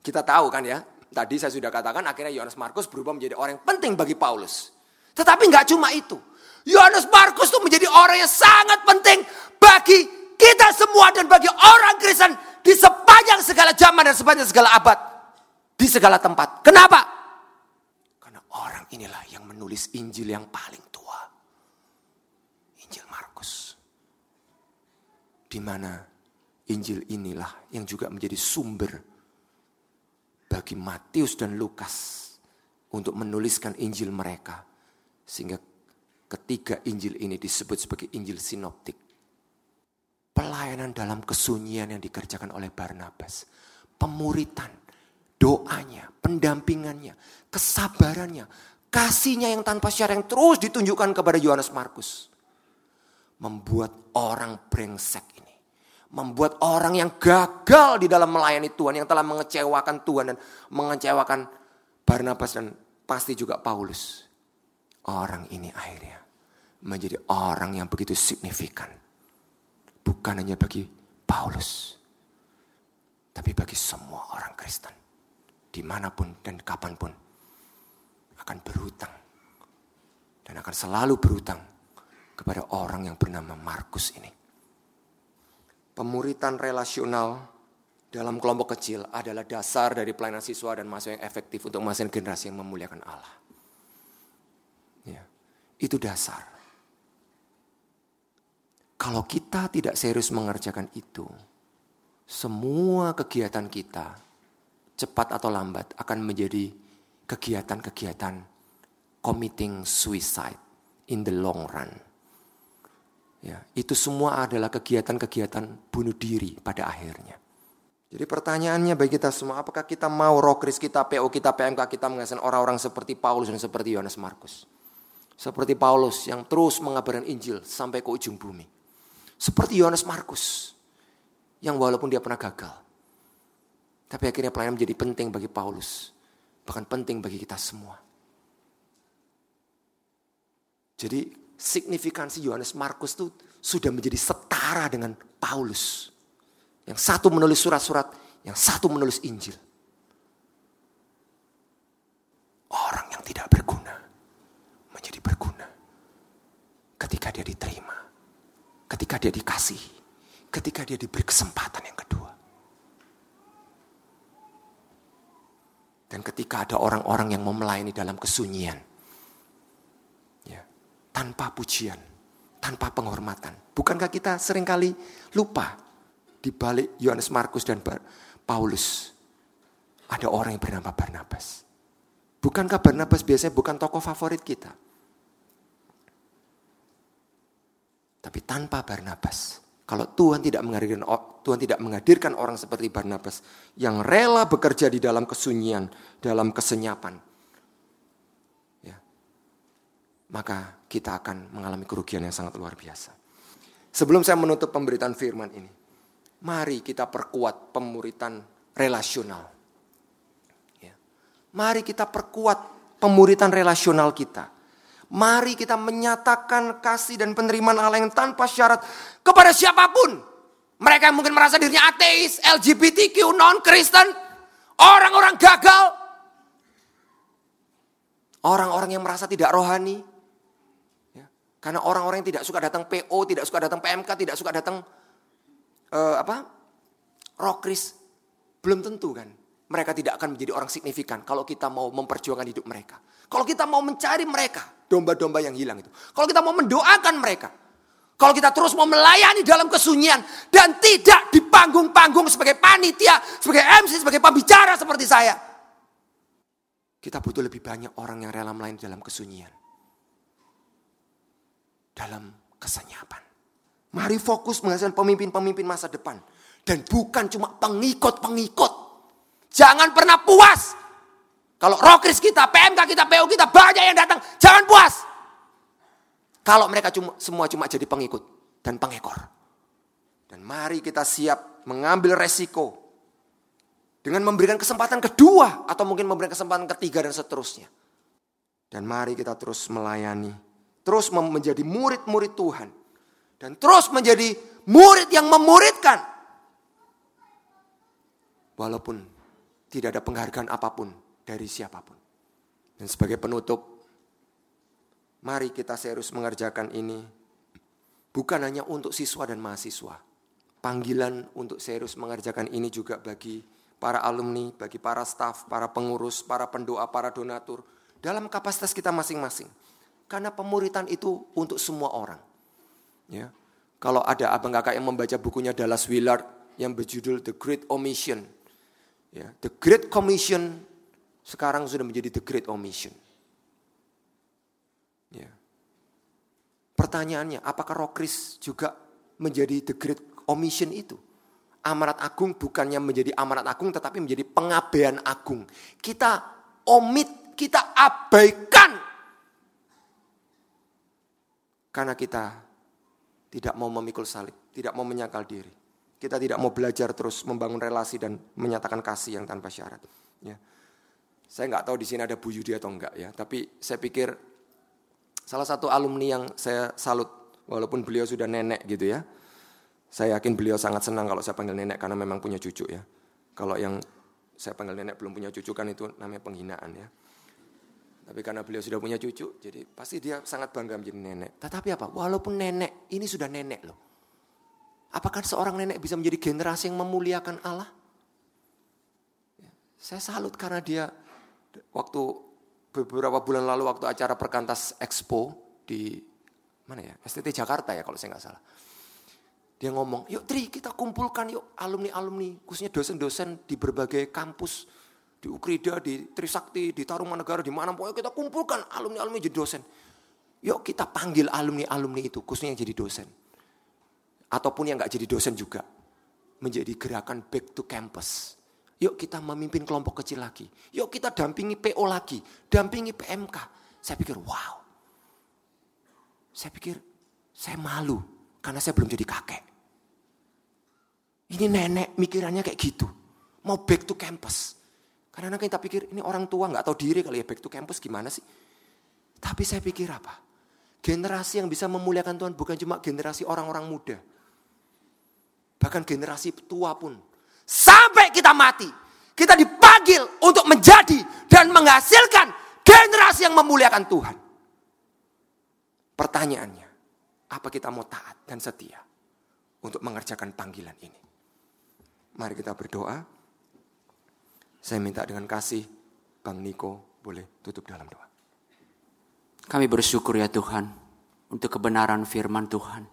S1: Kita tahu kan ya, tadi saya sudah katakan akhirnya Yohanes Markus berubah menjadi orang yang penting bagi Paulus. Tetapi nggak cuma itu. Yohanes Markus itu menjadi orang yang sangat penting bagi kita semua dan bagi orang Kristen di sepanjang segala zaman dan sepanjang segala abad. Di segala tempat. Kenapa? Orang inilah yang menulis Injil yang paling tua. Injil Markus. Di mana Injil inilah yang juga menjadi sumber bagi Matius dan Lukas untuk menuliskan Injil mereka. Sehingga ketiga Injil ini disebut sebagai Injil sinoptik. Pelayanan dalam kesunyian yang dikerjakan oleh Barnabas. Pemuritan, doanya, pendampingannya, kesabarannya, kasihnya yang tanpa syarat yang terus ditunjukkan kepada Yohanes Markus. Membuat orang brengsek ini. Membuat orang yang gagal di dalam melayani Tuhan, yang telah mengecewakan Tuhan dan mengecewakan Barnabas dan pasti juga Paulus. Orang ini akhirnya menjadi orang yang begitu signifikan. Bukan hanya bagi Paulus, tapi bagi semua orang Kristen di mana pun dan kapan pun akan berhutang dan akan selalu berhutang kepada orang yang bernama Markus ini. Pemuritan relasional dalam kelompok kecil adalah dasar dari pelayanan siswa dan mahasiswa yang efektif untuk menghasilkan generasi yang memuliakan Allah. Ya, itu dasar. Kalau kita tidak serius mengerjakan itu, semua kegiatan kita cepat atau lambat akan menjadi kegiatan-kegiatan committing suicide in the long run. Ya, itu semua adalah kegiatan-kegiatan bunuh diri pada akhirnya. Jadi pertanyaannya bagi kita semua, apakah kita mau rokris kita, PO kita, PMK kita menghasilkan orang-orang seperti Paulus dan seperti Yohanes Markus. Seperti Paulus yang terus mengabarkan Injil sampai ke ujung bumi. Seperti Yohanes Markus yang walaupun dia pernah gagal, tapi akhirnya pelayanan menjadi penting bagi Paulus. Bahkan penting bagi kita semua. Jadi signifikansi Yohanes Markus itu sudah menjadi setara dengan Paulus. Yang satu menulis surat-surat, yang satu menulis Injil. Orang yang tidak berguna menjadi berguna ketika dia diterima, ketika dia dikasih, ketika dia diberi kesempatan yang kedua. Dan ketika ada orang-orang yang mau melayani dalam kesunyian. Ya, tanpa pujian, tanpa penghormatan. Bukankah kita sering kali lupa di balik Yohanes Markus dan Paulus ada orang yang bernama Barnabas. Bukankah Barnabas biasanya bukan tokoh favorit kita? Tapi tanpa Barnabas, kalau Tuhan tidak menghadirkan Tuhan tidak menghadirkan orang seperti Barnabas yang rela bekerja di dalam kesunyian, dalam kesenyapan. Ya. Maka kita akan mengalami kerugian yang sangat luar biasa. Sebelum saya menutup pemberitaan firman ini, mari kita perkuat pemuritan relasional. Ya. Mari kita perkuat pemuritan relasional kita. Mari kita menyatakan kasih dan penerimaan Allah yang tanpa syarat kepada siapa pun. Mereka yang mungkin merasa dirinya ateis, LGBTQ, non-Kristen, orang-orang gagal. Orang-orang yang merasa tidak rohani. Ya, karena orang-orang yang tidak suka datang PO, tidak suka datang PMK, tidak suka datang uh, apa? Rokris. Belum tentu kan. Mereka tidak akan menjadi orang signifikan kalau kita mau memperjuangkan hidup mereka. Kalau kita mau mencari mereka, domba-domba yang hilang itu. Kalau kita mau mendoakan mereka. Kalau kita terus mau melayani dalam kesunyian dan tidak di panggung-panggung sebagai panitia, sebagai MC, sebagai pembicara seperti saya. Kita butuh lebih banyak orang yang rela melayani dalam kesunyian. Dalam kesenyapan. Mari fokus menghasilkan pemimpin-pemimpin masa depan. Dan bukan cuma pengikut-pengikut Jangan pernah puas. Kalau rokris kita, PMK kita, PU kita banyak yang datang, jangan puas. Kalau mereka cuma semua cuma jadi pengikut dan pengekor. Dan mari kita siap mengambil resiko dengan memberikan kesempatan kedua atau mungkin memberikan kesempatan ketiga dan seterusnya. Dan mari kita terus melayani, terus menjadi murid-murid Tuhan dan terus menjadi murid yang memuridkan. Walaupun tidak ada penghargaan apa pun dari siapa pun. Dan sebagai penutup, mari kita serius mengerjakan ini bukan hanya untuk siswa dan mahasiswa. Panggilan untuk serius mengerjakan ini juga bagi para alumni, bagi para staf, para pengurus, para pendoa, para donatur dalam kapasitas kita masing-masing. Karena pemuritan itu untuk semua orang. Ya. Kalau ada abang kakak yang membaca bukunya Dallas Willard yang berjudul The Great Omission. Ya, The Great Commission sekarang sudah menjadi The Great Omission. Ya. Pertanyaannya, apakah Rokris juga menjadi The Great Omission itu? Amanat agung bukannya menjadi amanat agung tetapi menjadi pengabaian agung. Kita omit, kita abaikan. Karena kita tidak mau memikul salib, tidak mau menyangkal diri. Kita tidak mau belajar terus membangun relasi dan menyatakan kasih yang tanpa syarat. Ya. Saya nggak tahu di sini ada Bu Yudi atau enggak ya, tapi saya pikir salah satu alumni yang saya salut, walaupun beliau sudah nenek gitu ya. Saya yakin beliau sangat senang kalau saya panggil nenek karena memang punya cucu ya. Kalau yang saya panggil nenek belum punya cucu kan itu namanya penghinaan ya. Tapi karena beliau sudah punya cucu, jadi pasti dia sangat bangga menjadi nenek. Tetapi apa? Walaupun nenek, ini sudah nenek loh. Apakah seorang nenek bisa menjadi generasi yang memuliakan Allah? Ya, saya salut karena dia waktu beberapa bulan lalu waktu acara perkantas expo di mana ya STT Jakarta ya kalau saya nggak salah. Dia ngomong, yuk Tri kita kumpulkan yuk alumni-alumni, khususnya dosen-dosen di berbagai kampus di Ukrida, di Trisakti, di Tarumanegara, di mana pokoknya kita kumpulkan alumni-alumni jadi dosen. Yuk kita panggil alumni-alumni itu, khususnya yang jadi dosen. Ataupun yang gak jadi dosen juga. Menjadi gerakan back to campus. Yuk kita memimpin kelompok kecil lagi. Yuk kita dampingi PO lagi. Dampingi PMK. Saya pikir wow. Saya pikir saya malu. Karena saya belum jadi kakek. Ini nenek mikirannya kayak gitu. Mau back to campus. Karena kadang kita pikir ini orang tua nggak tahu diri kali ya back to campus gimana sih? Tapi saya pikir apa? Generasi yang bisa memuliakan Tuhan bukan cuma generasi orang-orang muda. Bahkan generasi tua pun. Sampai kita mati. Kita dipanggil untuk menjadi dan menghasilkan generasi yang memuliakan Tuhan. Pertanyaannya, apa kita mau taat dan setia untuk mengerjakan panggilan ini? Mari kita berdoa. Saya minta dengan kasih, Bang Niko boleh tutup dalam doa.
S2: Kami bersyukur ya Tuhan untuk kebenaran firman Tuhan.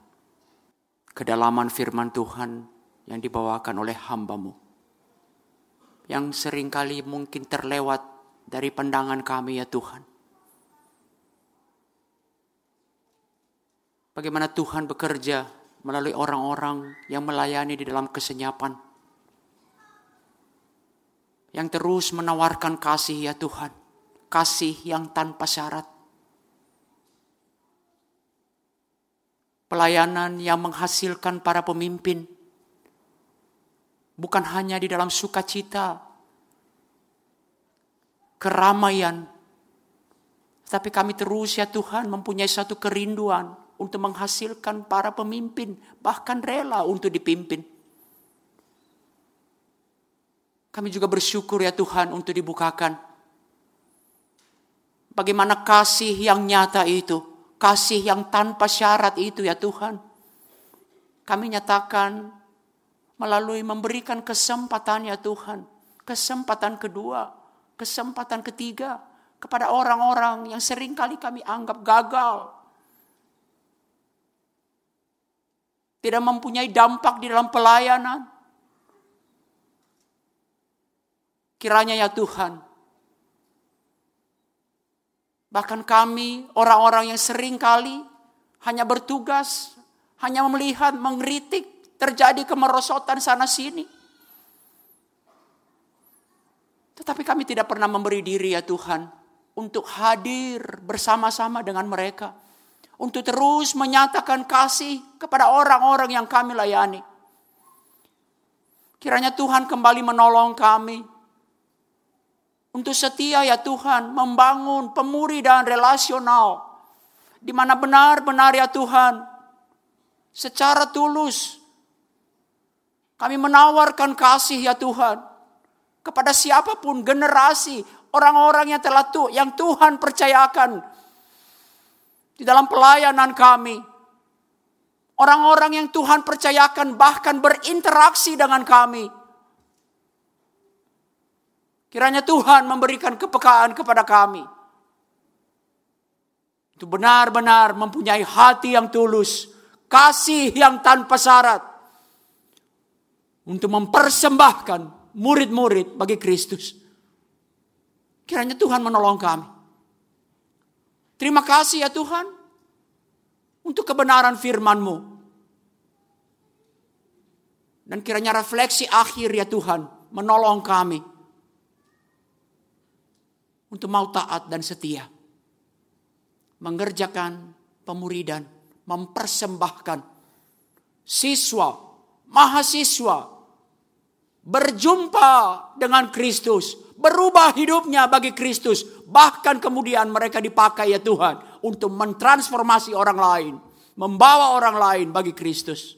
S2: Kedalaman firman Tuhan yang dibawakan oleh hambamu. Yang sering kali mungkin terlewat dari pandangan kami ya Tuhan. Bagaimana Tuhan bekerja melalui orang-orang yang melayani di dalam kesenyapan yang terus menawarkan kasih ya Tuhan. Kasih yang tanpa syarat. Pelayanan yang menghasilkan para pemimpin. Bukan hanya di dalam sukacita, keramaian. Tapi kami terus ya Tuhan mempunyai satu kerinduan untuk menghasilkan para pemimpin. Bahkan rela untuk dipimpin. Kami juga bersyukur ya Tuhan untuk dibukakan. Bagaimana kasih yang nyata itu, kasih yang tanpa syarat itu ya Tuhan. Kami nyatakan melalui memberikan kesempatan ya Tuhan. Kesempatan kedua, kesempatan ketiga kepada orang-orang yang sering kali kami anggap gagal. Tidak mempunyai dampak di dalam pelayanan Kiranya ya Tuhan, bahkan kami orang-orang yang sering kali hanya bertugas, hanya melihat, mengkritik, terjadi kemerosotan sana sini. Tetapi kami tidak pernah memberi diri ya Tuhan untuk hadir bersama-sama dengan mereka. Untuk terus menyatakan kasih kepada orang-orang yang kami layani. Kiranya Tuhan kembali menolong kami. Untuk setia ya Tuhan membangun pemuri dan relasional. Di mana benar-benar ya Tuhan secara tulus kami menawarkan kasih ya Tuhan kepada siapa pun generasi orang-orang yang telah tu, yang Tuhan percayakan di dalam pelayanan kami. Orang-orang yang Tuhan percayakan bahkan berinteraksi dengan kami. Kiranya Tuhan memberikan kepekaan kepada kami. Itu benar-benar mempunyai hati yang tulus, kasih yang tanpa syarat. Untuk mempersembahkan murid-murid bagi Kristus. Kiranya Tuhan menolong kami. Terima kasih ya Tuhan untuk kebenaran firman-Mu. Dan kiranya refleksi akhir ya Tuhan menolong kami untuk mau taat dan setia. Mengerjakan pemuridan, mempersembahkan siswa, mahasiswa berjumpa dengan Kristus, berubah hidupnya bagi Kristus, bahkan kemudian mereka dipakai ya Tuhan untuk mentransformasi orang lain, membawa orang lain bagi Kristus.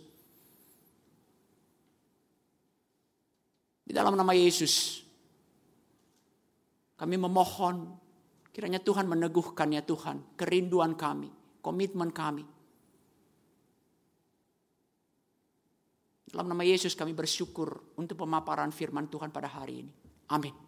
S2: Di dalam nama Yesus, kami memohon kiranya Tuhan meneguhkan ya Tuhan kerinduan kami, komitmen kami. Dalam nama Yesus kami bersyukur untuk pemaparan firman Tuhan pada hari ini. Amin.